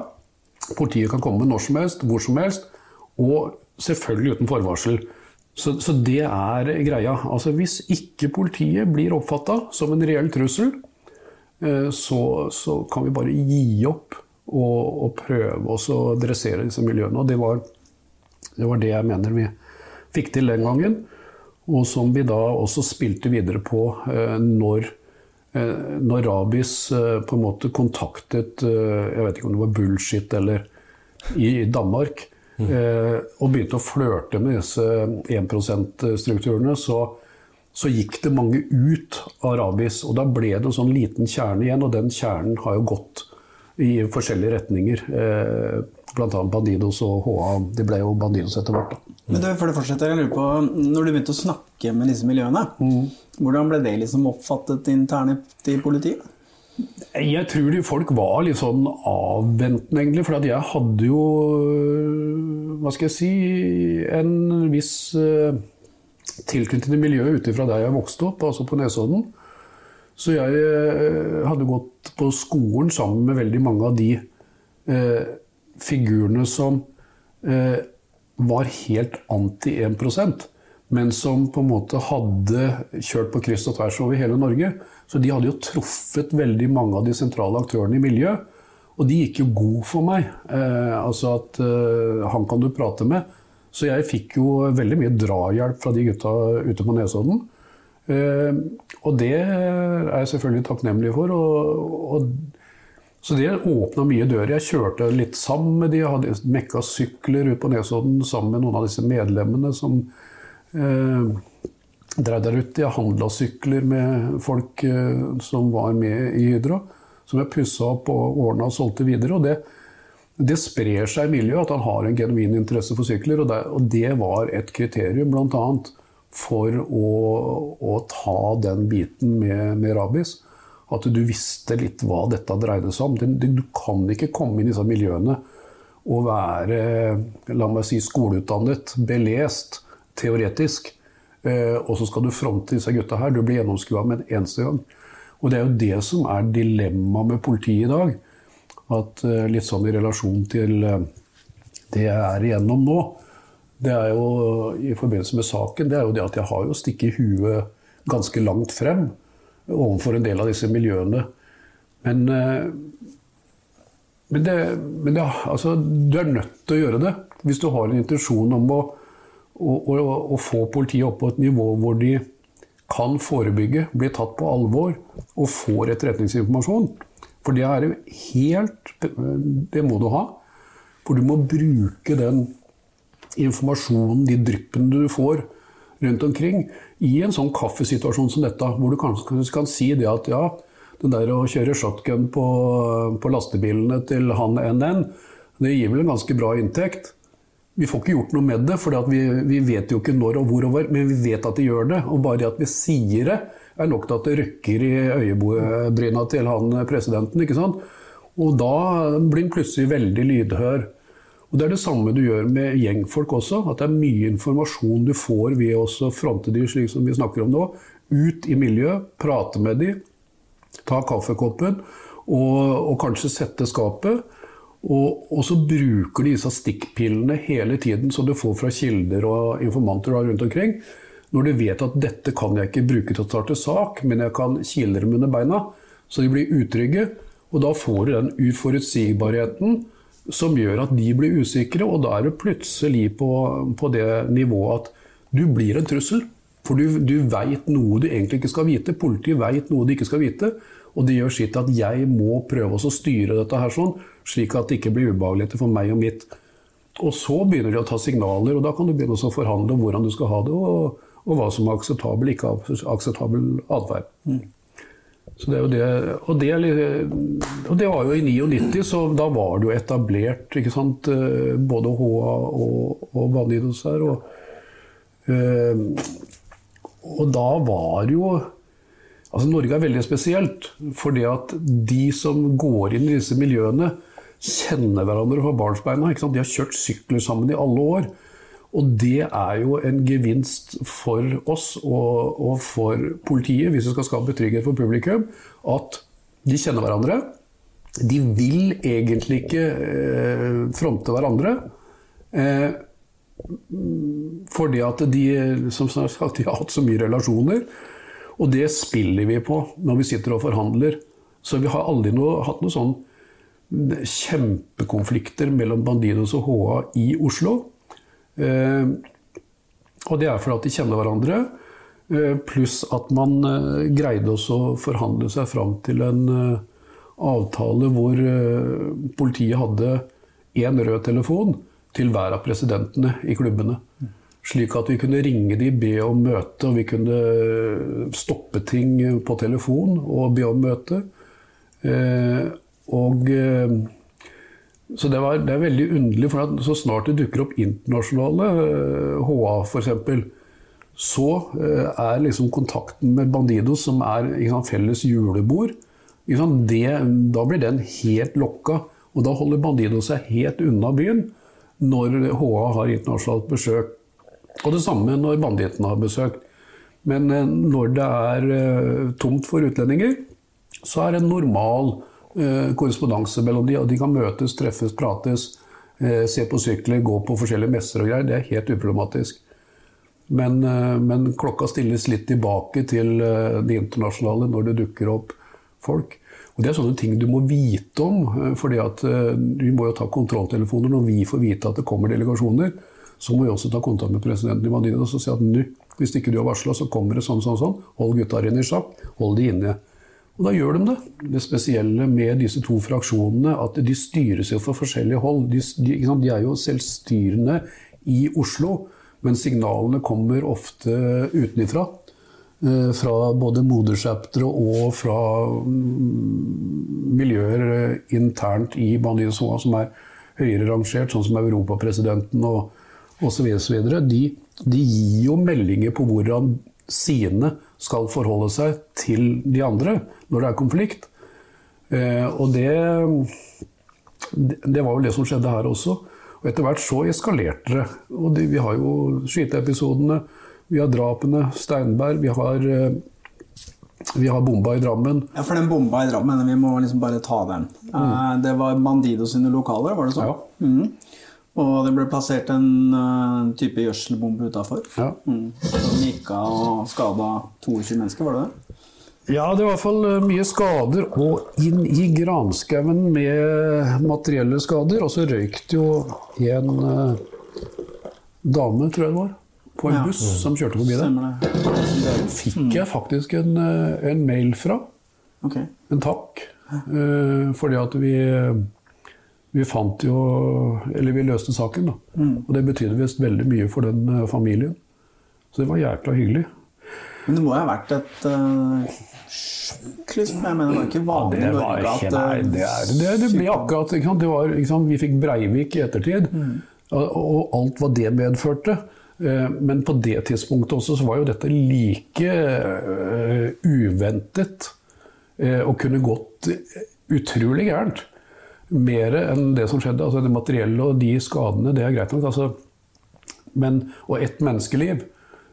Politiet kan komme når som helst, hvor som helst, og selvfølgelig uten forvarsel. Så, så det er greia. Altså Hvis ikke politiet blir oppfatta som en reell trussel, eh, så, så, kan vi bare gi opp og, og prøve oss å dressere disse miljøene. Og det var, det var det jeg mener vi fikk til den gangen, og som vi da også spilte videre på eh, når Eh, når Rabis eh, på en måte kontaktet eh, Jeg vet ikke om det var bullshit eller i Danmark, mm. og begynte å flørte med disse 1 %-strukturene, så, så, gikk det mange ut av Rabis. Og da ble det en sånn liten kjerne igjen, og den kjernen har jo gått i forskjellige retninger. Bl.a. Bandidos og HA. De ble jo Bandidos etter hvert. Da. Men du, for det fortsetter, jeg lurer på, Når du begynte å snakke med disse miljøene, mm. Hvordan ble det liksom oppfattet internt i politiet? Jeg tror de folk var litt sånn avventende, egentlig. For jeg hadde jo, hva skal jeg si, en viss uh, tilknytning til miljøet ut ifra der jeg vokste opp, altså på Nesodden. Så jeg uh, hadde gått på skolen sammen med veldig mange av de eh, figurene som var helt anti 1 men som på en måte hadde kjørt på kryss og tvers over hele Norge. Så de hadde jo truffet veldig mange av de sentrale aktørene i miljøet. Og de gikk jo god for meg. Eh, altså at eh, han kan du prate med. Så jeg fikk jo veldig mye drahjelp fra de gutta ute på Nesodden. Eh, og det er jeg selvfølgelig takknemlig for. Og, og så det åpna mye dører. Jeg kjørte litt sammen med de, jeg hadde mekka sykler ut på Nesodden sammen med noen av disse medlemmene som drev der ute. Jeg handla sykler med folk eh, som var med i Hydro, som jeg pussa opp og ordna og solgte videre. og det, det sprer seg i miljøet at han har en genuin interesse for sykler, og det, og det var et kriterium bl.a. for å, å, ta den biten med, med rabies. At du visste litt hva dette dreide seg om. Du kan ikke komme inn i disse miljøene og være la meg si, skoleutdannet, belest, teoretisk. Eh, og så skal du fronte disse gutta her. Du blir gjennomskua med en eneste gang. Og det er jo det som er dilemmaet med politiet i dag. At eh, litt sånn i relasjon til eh, det jeg er igjennom nå, det er jo i forbindelse med saken, det er jo det at jeg har jo stikket huet ganske langt frem overfor en del av disse miljøene. Men, men, det, men det, altså, du er nødt til å gjøre det hvis du har en intensjon om å, å, å, å få politiet opp på et nivå hvor de kan forebygge, bli tatt på alvor og får etterretningsinformasjon. For det er helt Det må du ha. For du må bruke den informasjonen, de dryppene du får rundt omkring, i en sånn kaffesituasjon som dette, hvor du kanskje kan si det at ja, det der å kjøre shotgun på, på lastebilene til han NN, det gir vel en ganske bra inntekt. Vi får ikke gjort noe med det, for vi, vi, vet jo ikke når og hvor og hvor, men vi vet at de gjør det. Og bare det at vi sier det, er nok til at det røkker i øyebryna til han presidenten. ikke sant? Og da blir han plutselig veldig lydhør. Og Det er det samme du gjør med gjengfolk også. At det er mye informasjon du får ved å fronte de slik som vi snakker om nå. Ut i miljøet, prate med de, ta kaffekoppen og, og kanskje sette skapet. Og, og, så bruker de disse stikkpillene hele tiden som du får fra kilder og informanter rundt omkring. Når du vet at dette kan jeg ikke bruke til å starte sak, men jeg kan kile dem under beina, så de blir utrygge. Og da får du den uforutsigbarheten som gjør at de blir usikre, og da er det plutselig på, på det nivået at du blir en trussel. For du, du veit noe du egentlig ikke skal vite. Politiet veit noe de ikke skal vite. Og det gjør sitt at jeg må prøve å styre dette her sånn, slik at det ikke blir ubehageligheter for meg og mitt. Og så begynner de å ta signaler, og da kan du begynne å forhandle om hvordan du skal ha det, og, og hva som er akseptabel, ikke akseptabel atferd. Så det er jo det, og, det, og det var jo i 99, så da var det jo etablert ikke sant, eh, både HA og, og Bandidos her. Og, eh, og da var jo Altså Norge er veldig spesielt, fordi at de som går inn i disse miljøene, kjenner hverandre fra barnsbeina. De har kjørt sykler sammen i alle år. Og det er jo en gevinst for oss og, og for politiet, hvis vi skal skape trygghet for publikum, at de kjenner hverandre. De vil egentlig ikke eh, fronte hverandre. Eh, fordi at de, som sagt, de har hatt så mye relasjoner. Og det spiller vi på når vi sitter og forhandler. Så vi har aldri noe, hatt noe sånn kjempekonflikter mellom Bandidos og HA i Oslo. Eh, og det er fordi at de kjenner hverandre, eh, pluss at man eh, greide også å forhandle seg fram til en avtale hvor politiet hadde én rød telefon til hver av presidentene i klubbene. Slik at vi kunne ringe de, be om møte, og vi kunne stoppe ting på telefon og be om møte. Eh, og eh, Så det, var, det er veldig underlig, for så snart det dukker opp internasjonale eh, HA f.eks., så eh, er liksom kontakten med Bandidos, som er sant, felles julebord, sant, det, da blir den helt lokka. Og da holder Bandidos seg helt unna byen når HA har internasjonalt besøk. Og det samme når bandittene har besøk. Men eh, når det er eh, tomt for utlendinger, så er det normal eh, korrespondanse mellom de, og de kan møtes, treffes, prates, eh, se på sykler, gå på forskjellige messer og greier. Det er helt uproblematisk. Men, eh, men klokka stilles litt tilbake til eh, det internasjonale når det dukker opp folk. Og Det er sånne ting du må vite om. eh, fordi at eh, Vi må jo ta kontrolltelefoner når vi får vite at det kommer delegasjoner. Så må vi også ta kontakt med presidenten i Madrid og si at nå, hvis ikke du har varsla, så kommer det sånn, sånn, sånn. Hold gutta dine i sjakk. Hold de inne. Og da gjør de det. Det spesielle med disse to fraksjonene, at de styres jo for forskjellige hold. De, de, de er jo selvstyrende i Oslo, men signalene kommer ofte utenifra. Eh, Fra både moderchaptere og fra mm, miljøer eh, internt i Bandidos som er høyere rangert, sånn som Europapresidenten og osv. De, de gir jo meldinger på hvordan sine skal forholde seg til de andre når det er konflikt. Eh, og det, det var vel det som skjedde her også. Og etter hvert så eskalerte det. Og det, vi har jo skyteepisodene, vi har drapene, Steinberg, vi har, eh, vi har bomba i Drammen. Ja, for den bomba i Drammen, vi må liksom bare ta den. Mm. Det var Bandido sine lokaler, var det sånn? Ja. Mhm. Og det ble plassert en uh, type gjødselbombe utafor. Ja. Mm. Som gikk av og skada 22 mennesker, var det det? Ja, det var i hvert fall eh, mye skader, og inn i granskauen med materielle skader. Og så røyk det jo en uh, dame, tror jeg det var, på en Ja. buss som kjørte forbi der. Fikk jeg faktisk en, en mail fra. Ok. En takk. Uh, fordi at vi, vi fant jo Eller vi løste saken, da. Og det betydde visst veldig mye for den eh, familien. Så det var jækla hyggelig. Men det må jo ha vært et uh, sjokk, liksom. Jeg mener, det var ikke vanlig Det var ikke, at nei, eh, det, er, det, det ble akkurat? Det var, sant? Vi fikk Breivik i ettertid, og, og alt hva det medførte. Eh, Men på det tidspunktet også så var jo dette like eh, uventet eh, og kunne gått utrolig gærent. Mer enn det som skjedde. Altså det materielle og de skadene, det er greit nok. Altså. Men, og ett menneskeliv,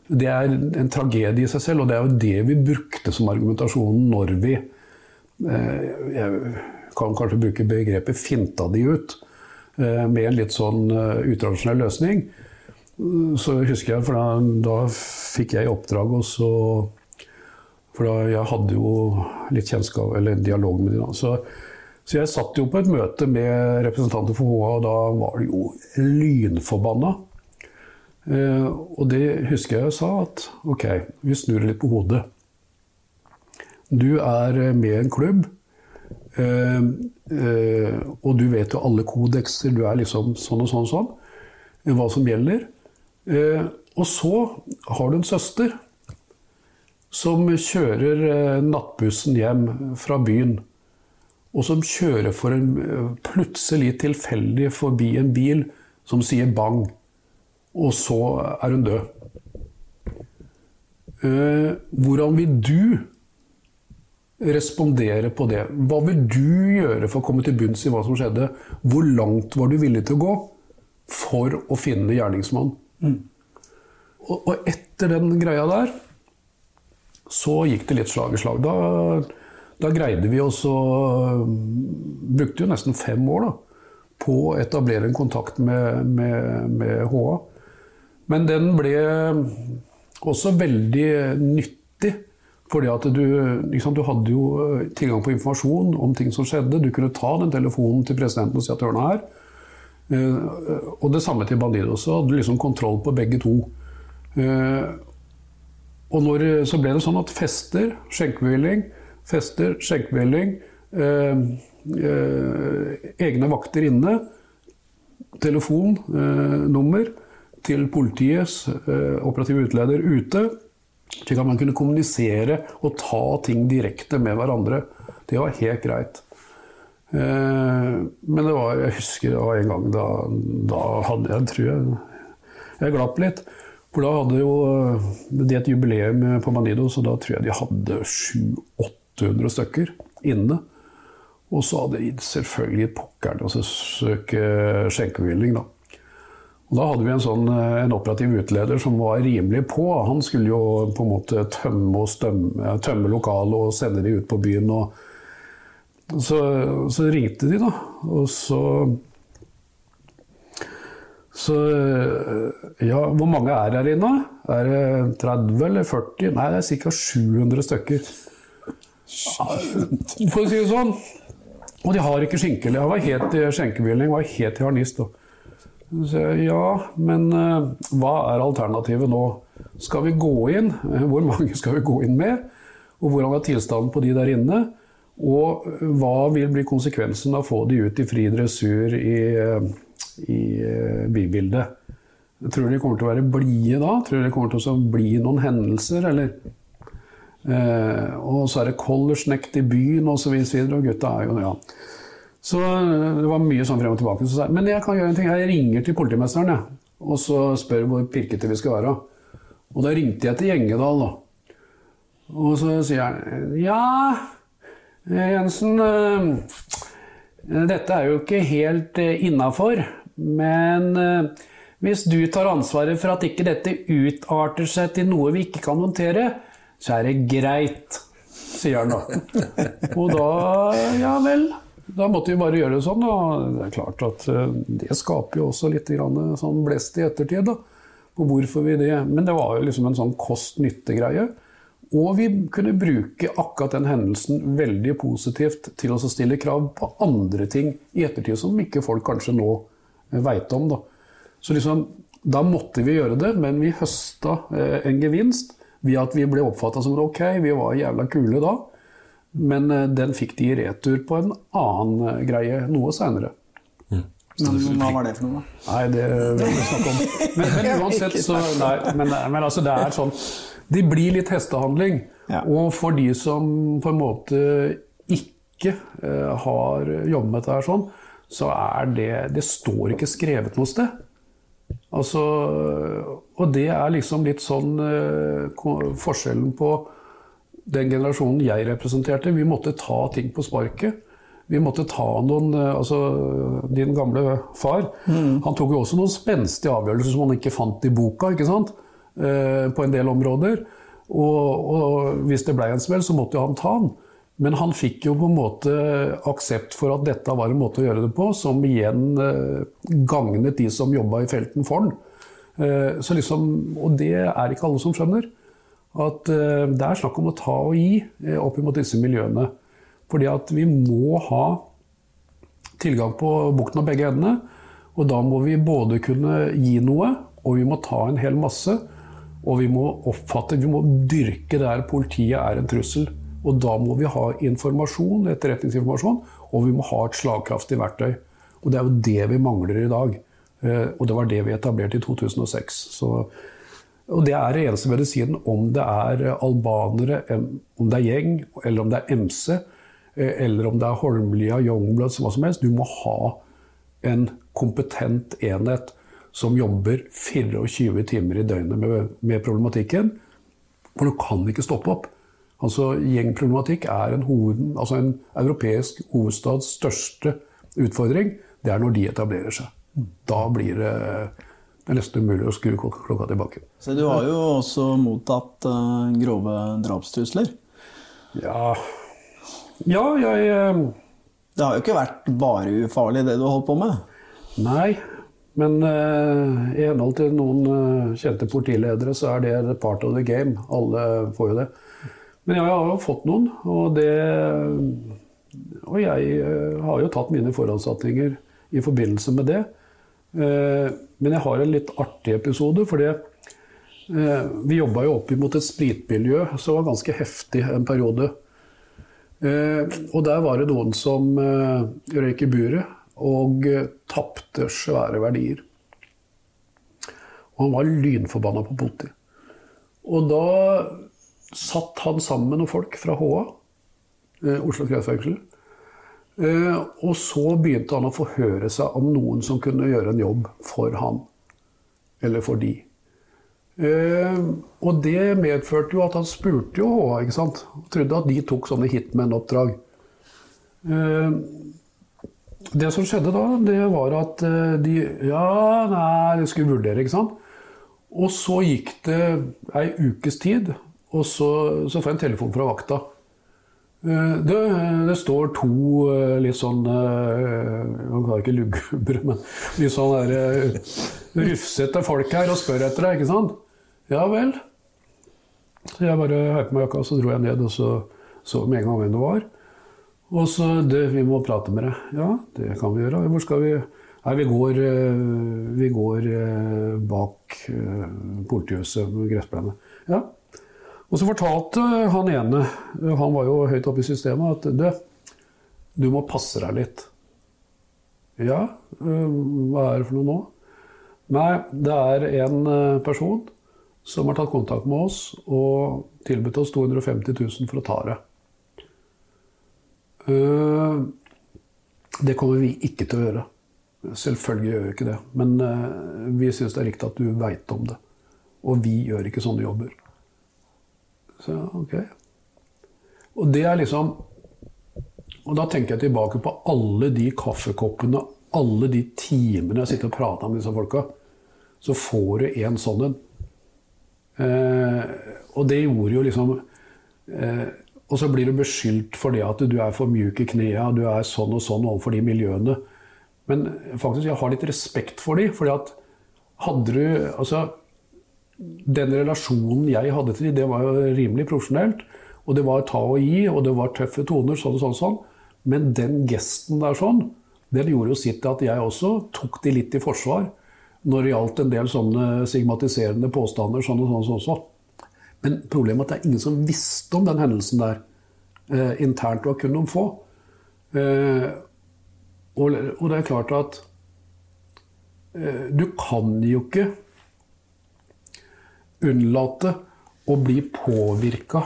det er en tragedie i seg selv. Og det er jo det vi brukte som argumentasjonen når vi eh, Jeg kan kanskje bruke begrepet 'finta de ut', eh, med en litt sånn uh, utradisjonell løsning. Så husker jeg, for da, da fikk jeg i oppdrag også For da jeg hadde jo litt kjennskap, eller dialog med dem. Så, så jeg satt jo på et møte med representanter for HA, og da var de jo lynforbanna. Eh, og det husker jeg jeg sa, at ok, vi snur litt på hodet. Du er med i en klubb, eh, eh, og du vet jo alle kodekser. Du er liksom sånn og sånn og sånn. eh, Hva som gjelder. Eh, og så har du en søster som kjører nattbussen hjem fra byen. Og som kjører for en eh, plutselig tilfeldig forbi en bil som sier bang. Og så er hun død. Eh, hvordan vil du respondere på det? Hva vil du gjøre for å komme til bunns i hva som skjedde? Hvor langt var du villig til å gå for å finne gjerningsmannen? Og, og etter den greia der, så gikk det litt slag i slag. Da, da greide vi oss å Brukte jo nesten fem år da, på å etablere en kontakt med, med, med HA. Men den ble også veldig nyttig. Fordi at du, liksom, du hadde jo eh, tilgang på informasjon om ting som skjedde. Du kunne ta den telefonen til presidenten og si at hør nå her. Og det samme til Bandido. Så hadde du liksom kontroll på begge to. Og når, så ble det sånn at fester, skjenkebevilling, fester, skjenkebevilling, eh, eh, egne vakter inne, telefonnummer til politiets eh, operative utleder ute, slik at man kunne kommunisere og ta ting direkte med hverandre. Det var helt greit. Eh, men det var, jeg husker det var en gang da, da hadde jeg, tror jeg, jeg glapp litt. For da hadde jo eh, de et jubileum på Manido, så da tror jeg de hadde 700-800 stykker inne. Og så hadde de selvfølgelig pokkeren altså søke skjenkebevilling, da. Og da hadde vi en, sånn, eh, en operativ utleder som var rimelig på. Han skulle jo på en måte tømme, og stømme, tømme lokalet og sende de ut på byen. Og så, så ringte de, da. Og så Så Ja, hvor mange er her inne? Er det 30 eller 40? Nei, det er ca. 700 stykker. For å si det sånn. Og de har ikke skinke. Jeg var helt i skjenkebevilgning, var helt i harnisk. ja, men eh, hva er alternativet nå? Skal vi gå inn? Eh, Hvor mange skal vi gå inn med? Og hvordan er tilstanden på de der inne? Og eh, hva vil bli konsekvensen av å få de ut i fri dressur i, eh, i eh, bybildet? Tror du de kommer til å være blide da? Tror du det kommer til å bli noen hendelser, eller? Eh, og så er det collersnekt i byen. Og, og gutta er jo ja. Så eh, det var mye sånn frem og tilbake. Så sa jeg, men jeg kan gjøre en ting. Jeg ringer til politimesteren jeg, og så spør hvor pirkete vi skal være. Og da ringte jeg til Gjengedal, da. Og så sier han ja, eh, Jensen. Dette er jo ikke helt innafor, men hvis du tar ansvaret for at ikke dette utarter seg til noe vi ikke kan håndtere, så er det greit, sier han da. Og da, ja vel. Da måtte vi bare gjøre det sånn. Og det er klart at eh, det skaper jo også litt grann sånn blest i ettertid. da, på hvorfor vi det. Men det var jo liksom en sånn kost-nytte-greie. Og vi kunne bruke akkurat den hendelsen veldig positivt til å stille krav på andre ting i ettertid som ikke folk kanskje nå veit om. Da. Så liksom, da måtte vi gjøre det, men vi høsta eh, en gevinst ved at vi ble oppfatta som ok, vi var jævla kule da. Men eh, den fikk de i retur på en annen eh, greie noe seinere. Men hva var det for noe, da? Nei, det vil vi snakke om. Men, men uansett, så nei, men, men altså, det er sånn Det blir litt hestehandling. Ja. Og for de som på en måte ikke uh, har jobbet med dette her sånn, så er det Det står ikke skrevet noe sted. Altså, og det er liksom litt sånn eh, forskjellen på den generasjonen jeg representerte. Vi måtte ta ting på sparket. Vi måtte ta noen eh, Altså, din gamle far, han tok jo også noen spenstige avgjørelser som han ikke fant i boka, ikke sant? Eh, på en del områder. Og, og hvis det ble en smell, så måtte jo han ta den. Men han fikk jo på en måte aksept for at dette var en måte å gjøre det på, som igjen eh, gagnet de som jobba i felten for. Eh, så liksom, og det er ikke alle som skjønner. At eh, det er snakk om å ta og gi opp mot disse miljøene. Fordi at vi må ha tilgang på bukten av begge endene. Og da må vi både kunne gi noe, og vi må ta en hel masse. Og vi må oppfatte, vi må dyrke der politiet er en trussel. Og da må vi ha informasjon, etterretningsinformasjon, og vi må ha et slagkraftig verktøy. Og det er jo det vi mangler i dag. Eh, og det var det vi etablerte i 2006. Så, og det er det eneste medisinen om det er albanere, om det er gjeng, eller om det er MC, eh, eller om det er Holmlia, Youngbloods, hva som helst. Du må ha en kompetent enhet som jobber 24 timer i døgnet med, med problematikken. For du kan ikke stoppe opp. Altså, Gjengproblematikk er en, hoved, altså en europeisk hovedstads største utfordring. Det er når de etablerer seg. Da blir det, det er nesten umulig å skru klokka tilbake. Så du har jo også mottatt uh, grove drapstrusler? Ja Ja, jeg uh, Det har jo ikke vært bare ufarlig, det du har holdt på med? Nei, men uh, i henhold til noen kjente politiledere, så er det part of the game. Alle får jo det. Men jeg har jo fått noen, og det Og jeg har jo tatt mine forhåndsatninger i forbindelse med det. Eh, men jeg har en litt artig episode. fordi eh, vi jobba jo opp mot et spritmiljø som var ganske heftig en periode. Eh, og der var det noen som røyk i buret og tapte svære verdier. Og han var lynforbanna på politiet. Og da satt han sammen med noen folk fra HA, Oslo kreftfengsel. Eh, og så begynte han å forhøre seg om noen som kunne gjøre en jobb for han. Eller for de. Eh, og det medførte jo at han spurte jo HA, ikke sant. Trodde at de tok sånne hitman-oppdrag. Eh, det som skjedde da, det var at de Ja, nei, de skulle vurdere, ikke sant. Og så gikk det ei ukes tid, og så, så får jeg en telefon fra vakta. Eh, det, det, står to eh, litt sånn Man kan ikke lugubre, men litt sånn rufsete folk her og spør etter deg, ikke sant? Ja vel. Så jeg bare heiv på meg jakka, så dro jeg ned og så, så med en gang hvem det var. Og så du, vi må prate med deg. Ja, det kan vi gjøre. Hvor skal vi? Nei, vi går, vi går bak politihuset med gressplenen. Ja, og så fortalte han ene, han var jo høyt oppe i systemet, at du, du må passe deg litt. Ja, øh, hva er det for noe nå? Nei, det er en øh, person som har tatt kontakt med oss og tilbudt oss 250 000 for å ta det. Øh, det kommer vi ikke til å gjøre. Selvfølgelig gjør vi ikke det. Men vi syns det er riktig at du veit om det. Og vi gjør ikke sånne jobber. Så ok. Og det er liksom Og da tenker jeg tilbake på alle de kaffekoppene, alle de timene jeg sitter og prater med disse folka. Så får du en sånn en. Eh, og det gjorde jo liksom eh, Og så blir du beskyldt for det at du er for mjuk i knærne, du er sånn og sånn overfor de miljøene. Men faktisk, jeg har litt respekt for de, fordi at hadde du Altså den relasjonen jeg hadde til dem, det var jo rimelig profesjonelt. Og det var ta og gi, og det var tøffe toner, sånn og sånn. sånn. Men den gesten der sånn, den gjorde jo sitt til at jeg også tok de litt i forsvar når det gjaldt en del sånne stigmatiserende påstander. sånn og sånn, sånn, sånn. Men problemet er at det er ingen som visste om den hendelsen der eh, internt, og kun noen få. Eh, og, og, det er klart at eh, du kan jo ikke unnlate å bli påvirka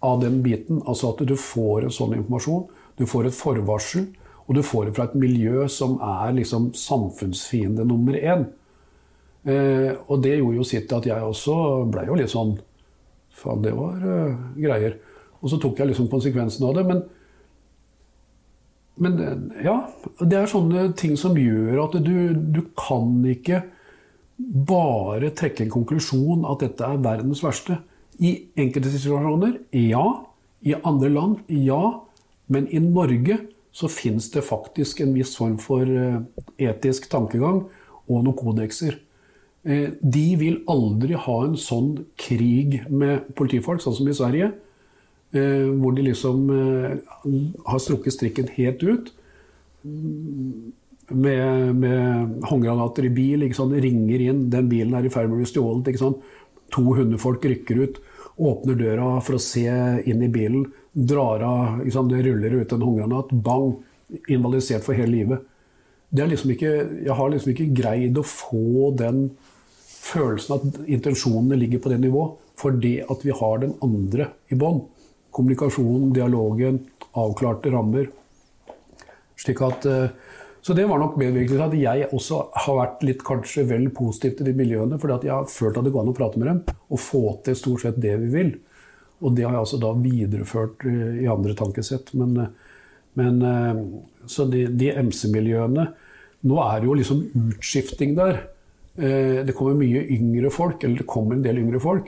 av den biten. Altså at du får en sånn informasjon, du får et forvarsel, og du får det fra et miljø som er liksom samfunnsfiende nummer én. Eh, og det gjorde jo sitt til at jeg også blei jo litt sånn Faen, det var uh, greier. Og så tok jeg liksom konsekvensen av det. Men, men ja, det er sånne ting som gjør at du, du kan ikke bare trekke en konklusjon at dette er verdens verste. I enkelte situasjoner ja. I andre land ja. Men i Norge så fins det faktisk en viss form for eh, etisk tankegang og noen kodekser. Eh, de vil aldri ha en sånn krig med politifolk, sånn som i Sverige. Eh, hvor de liksom har strukket strikken helt ut med, med håndgranater i bil. Ringer inn, den bilen er i ferd med å bli stjålet. To hundefolk rykker ut, åpner døra for å se inn i bilen. drar av Det ruller ut en håndgranat. Bang! Invalidisert for hele livet. Liksom ikke, jeg har liksom ikke greid å få den følelsen at intensjonene ligger på det nivå, fordi at vi har den andre i bånn. Kommunikasjonen, dialogen, avklarte rammer. Slik at, eh, så det var nok medvirkende til at jeg også har vært litt kanskje vel positiv til de miljøene. fordi jeg har følt at det går an å prate med dem og få til stort sett det vi vil. Og det har jeg altså da videreført eh, i andre tankesett. Men, eh, men så de, de MC-miljøene Nå er det jo liksom utskifting der. Det kommer mye yngre folk, eller det kommer en del yngre folk.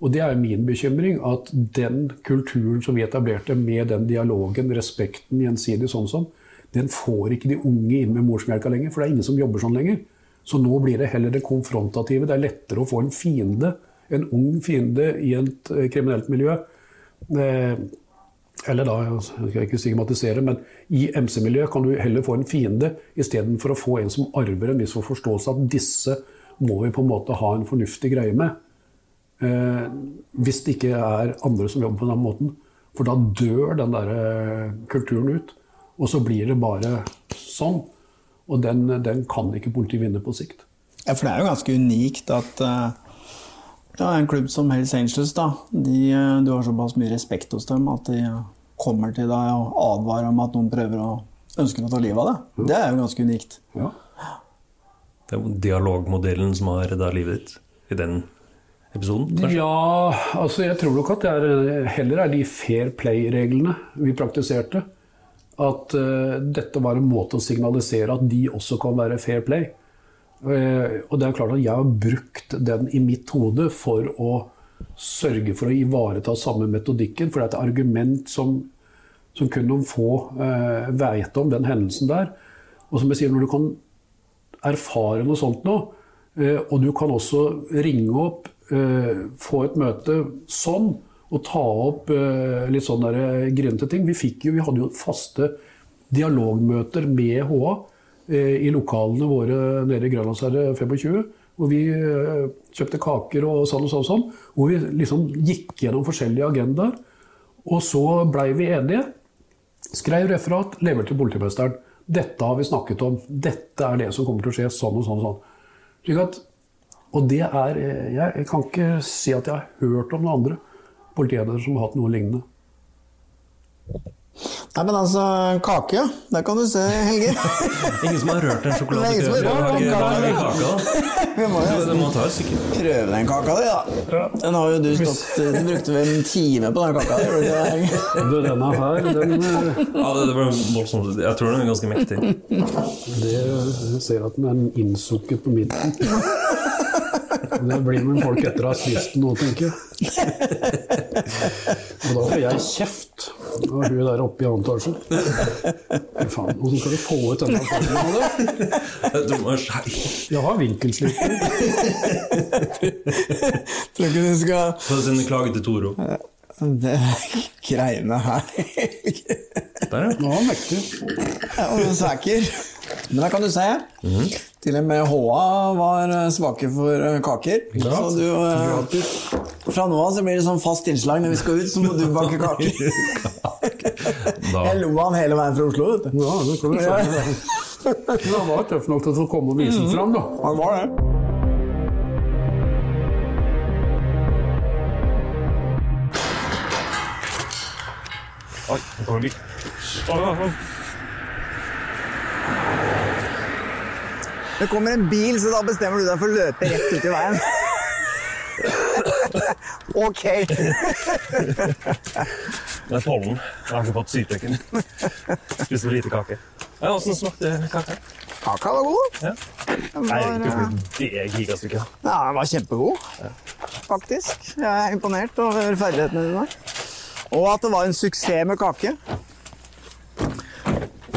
Og det er min bekymring, at den kulturen som vi etablerte med den dialogen, respekten, gjensidig sånn som, den får ikke de unge inn med morsmelka lenger, for det er ingen som jobber sånn lenger. Så nå blir det heller det konfrontative. Det er lettere å få en fiende, en ung fiende i et kriminelt miljø. Eh, eller da, jeg skal ikke stigmatisere, men i MC-miljøet kan du heller få en fiende istedenfor å få en som arver en viss forståelse at disse må vi på en måte ha en fornuftig greie med. Eh, hvis det ikke er andre som jobber på den måten. For da dør den der eh, kulturen ut. Og så blir det bare sånn. Og den, den kan ikke politiet vinne på sikt. Ja, for det er jo ganske unikt at uh, ja, en klubb som Hells Angels, da, de, du har såpass mye respekt hos dem at de kommer til deg og advarer om at noen prøver å ønsker å ta livet av deg. Det er jo ganske unikt. Ja. Det er jo dialogmodellen som har redda livet ditt i den episoden? Kanskje? Ja, altså jeg tror nok at det er, heller er de fair play-reglene vi praktiserte. At uh, dette var en måte å signalisere at de også kan være fair play. Uh, og det er klart at jeg har brukt den i mitt hode for å sørge for å ivareta samme metodikken. For det er et argument som, som kun noen få uh, vet om den hendelsen der. Og som jeg sier, når du kan erfare noe sånt nå, og du kan også ringe opp uh, få et møte sånn og ta opp uh, litt sånn uh, grinete ting. Vi, jo, vi hadde jo faste dialogmøter med HA i lokalene våre nede i Grønlandsherre 25. Hvor vi kjøpte kaker og sånn og sånn. Og sånn hvor vi liksom gikk gjennom forskjellige agendaer. Og så blei vi enige. Skrev referat, leverte til politimesteren. Dette har vi snakket om. Dette er det som kommer til å skje. Sånn og sånn. og sånn. Slik at og det er Jeg kan ikke si at jeg har hørt om noen andre politiledere som har hatt noe lignende. Nei, men altså, kake, der kan du se, Helge. Ingen som har rørt en kaka. kaka. Vi må jo må ta prøve den kaka di, da. Den har jo du stått Du brukte vel en time på den kaka di, du Denne her, den, eh, Ja, det, det ble voldsomt. Jeg tror den er ganske mektig. det, jeg ser at den er innsukket på midten. Det blir med folk etter å ha spist den nå, tenker jeg. Og da får jeg kjeft av hun der oppe i annen etasje. Fy faen, hvordan skal du få ut denne formen av det? Du må Jeg har vinkelslipper. Tror ikke du skal Få sende klage til Toro. Det greiene her. Der, ja. Nå er han mektig. Ja, og Sæker. Men da kan du se, til og med HA var eh, svake for eh, kaker. Ja, Så du, eh, gratis. fra nå av så blir det sånn fast innslag når vi skal ut, så må du bake kaker. Da. Jeg lo av han hele veien fra Oslo, vet du. Ja, det kan du skjønne. Men han var tøff nok til å komme og vise den fram, da. Han var det. Oi, nå kommer bil. Det kommer en bil, så da bestemmer du deg for å løpe rett ut i veien. ok. Det er pollen. Jeg har ikke fått sytøkken. Spiste lite kake. Ja, Åssen smakte kaka? Kaka var god. Ja. Den Nei, var, ikke eh, for gigastykket. ja, den var kjempegod, faktisk. Jeg er imponert over ferdighetene dine. Og at det var en suksess med kake.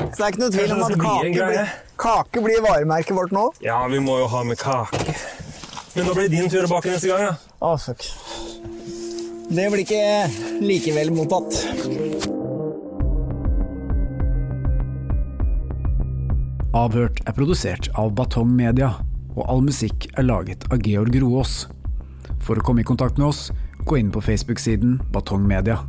Så det er ikke noe tvil om at kake blir, kake blir varemerket vårt nå. Ja, vi må jo ha med kake. Men da blir det din tur å bake neste gang, ja. Å, fuck. Det blir ikke likevel mottatt. Avhørt er produsert av Batong Media, og all musikk er laget av Georg Roaas. For å komme i kontakt med oss, gå inn på Facebook-siden Batong Media.